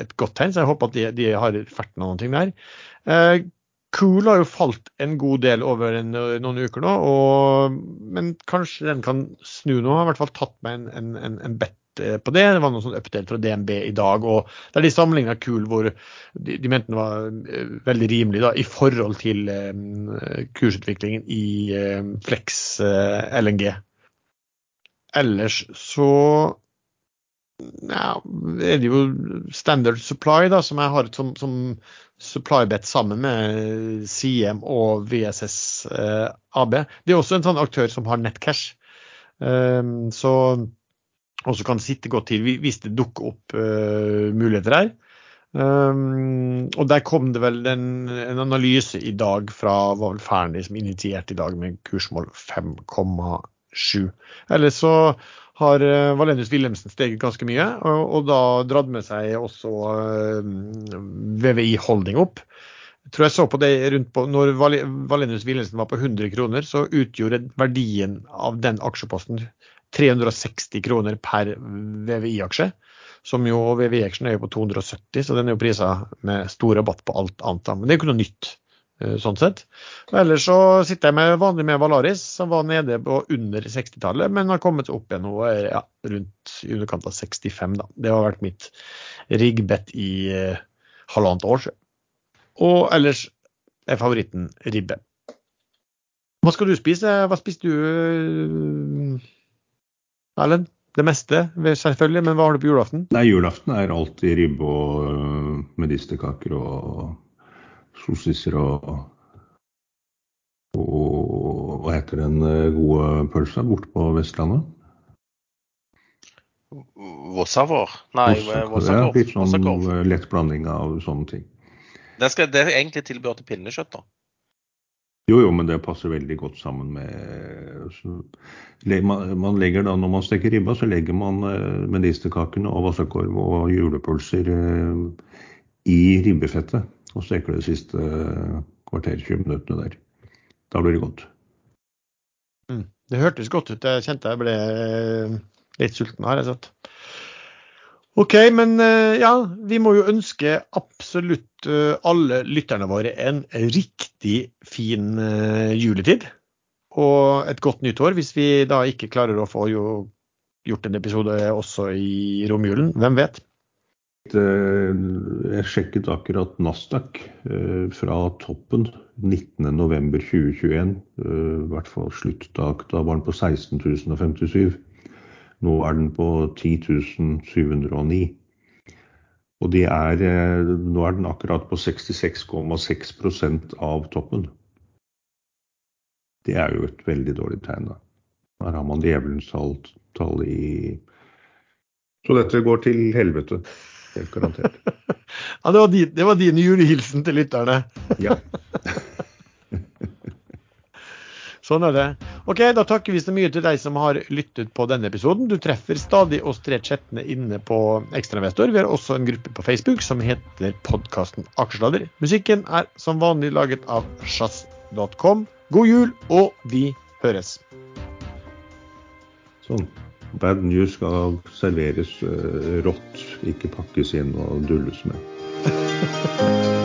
[SPEAKER 1] et godt tegn. Så jeg håper at de, de har fert noen ting der. Eh, Cool har jo falt en god del over en, noen uker nå, og, men kanskje den kan snu nå. Har i hvert fall tatt meg en, en, en bet eh, på det. Det var noe sånn update fra DNB i dag. og Der de sammenligna kul hvor de, de, mente den var eh, veldig rimelig da, i forhold til um, kursutviklingen i Flex LNG. Ellers så ja, er det jo Standard Supply, da, som jeg har som, som SupplyBet sammen med CM og VSS eh, AB. Det er også en sånn aktør som har nettcash. Um, så også kan sitte godt til hvis det dukker opp uh, muligheter her. Um, og der kom det vel en, en analyse i dag fra var vel Fearnley som initierte i dag med kursmål 5,7. Eller så har uh, Valenius Wilhelmsen steget ganske mye, og, og da dratt med seg også uh, VVI Holding opp. Jeg tror jeg så på det rundt på, når Valenius Wilhelmsen var på 100 kroner, så utgjorde verdien av den aksjeposten 360 kroner per VVI-aksje. Som jo VVI-aksjen er jo på 270, så den er jo prisa med stor rabatt på alt annet. Men det er jo ikke noe nytt. Eh, sånn sett. Ellers så sitter jeg med vanlig med Valaris, som var nede på under 60-tallet, men har kommet opp igjen nå ja, rundt i underkant av 65. da. Det har vært mitt riggbett i eh, halvannet år siden. Og ellers er favoritten ribbe. Hva skal du spise? Hva spiste du, eh, Erlend? det meste, selvfølgelig. Men hva har du på julaften?
[SPEAKER 3] Nei, Julaften er alltid ribbe og medisterkaker og sossiser og, og Hva heter den gode pølsa borte på Vestlandet?
[SPEAKER 2] Vossavår? Nei,
[SPEAKER 3] Vossakorv. Ja, litt sånn lett blanding av sånne ting.
[SPEAKER 2] Det, skal, det er egentlig tilbehør til pinnekjøtt, da?
[SPEAKER 3] Jo, jo, men det passer veldig godt sammen med så, man legger da, Når man steker ribba, så legger man eh, medisterkakene og vassakorv og julepølser eh, i ribbefettet. Og steker det siste eh, kvarter 20 minuttene der. Da blir det godt.
[SPEAKER 1] Mm. Det hørtes godt ut. Jeg kjente jeg ble litt sulten her. Jeg satt. OK, men ja, vi må jo ønske absolutt alle lytterne våre en riktig fin juletid. Og et godt nytt år, hvis vi da ikke klarer å få gjort en episode også i romjulen. Hvem vet?
[SPEAKER 3] Jeg sjekket akkurat Nasdaq fra toppen 19.11.2021. I hvert fall sluttdag. Da var den på 16.057. Nå er den på 10.709. Og de er, nå er den akkurat på 66,6% av toppen. Det er jo et veldig dårlig tegn. da. Her har man djevelens tall i Så dette går til helvete. Helt garantert.
[SPEAKER 1] ja, det var, din, det var din julehilsen til lytterne.
[SPEAKER 3] ja.
[SPEAKER 1] Sånn er det. Ok, Da takker vi så mye til deg som har lyttet på denne episoden. Du treffer stadig oss tre chattene inne på Ekstrainvestor. Vi har også en gruppe på Facebook som heter podkasten Aksjesladder. Musikken er som vanlig laget av sjazz.com. God jul, og vi høres.
[SPEAKER 3] Sånn. Bad news skal serveres uh, rått, ikke pakkes inn og dulles med.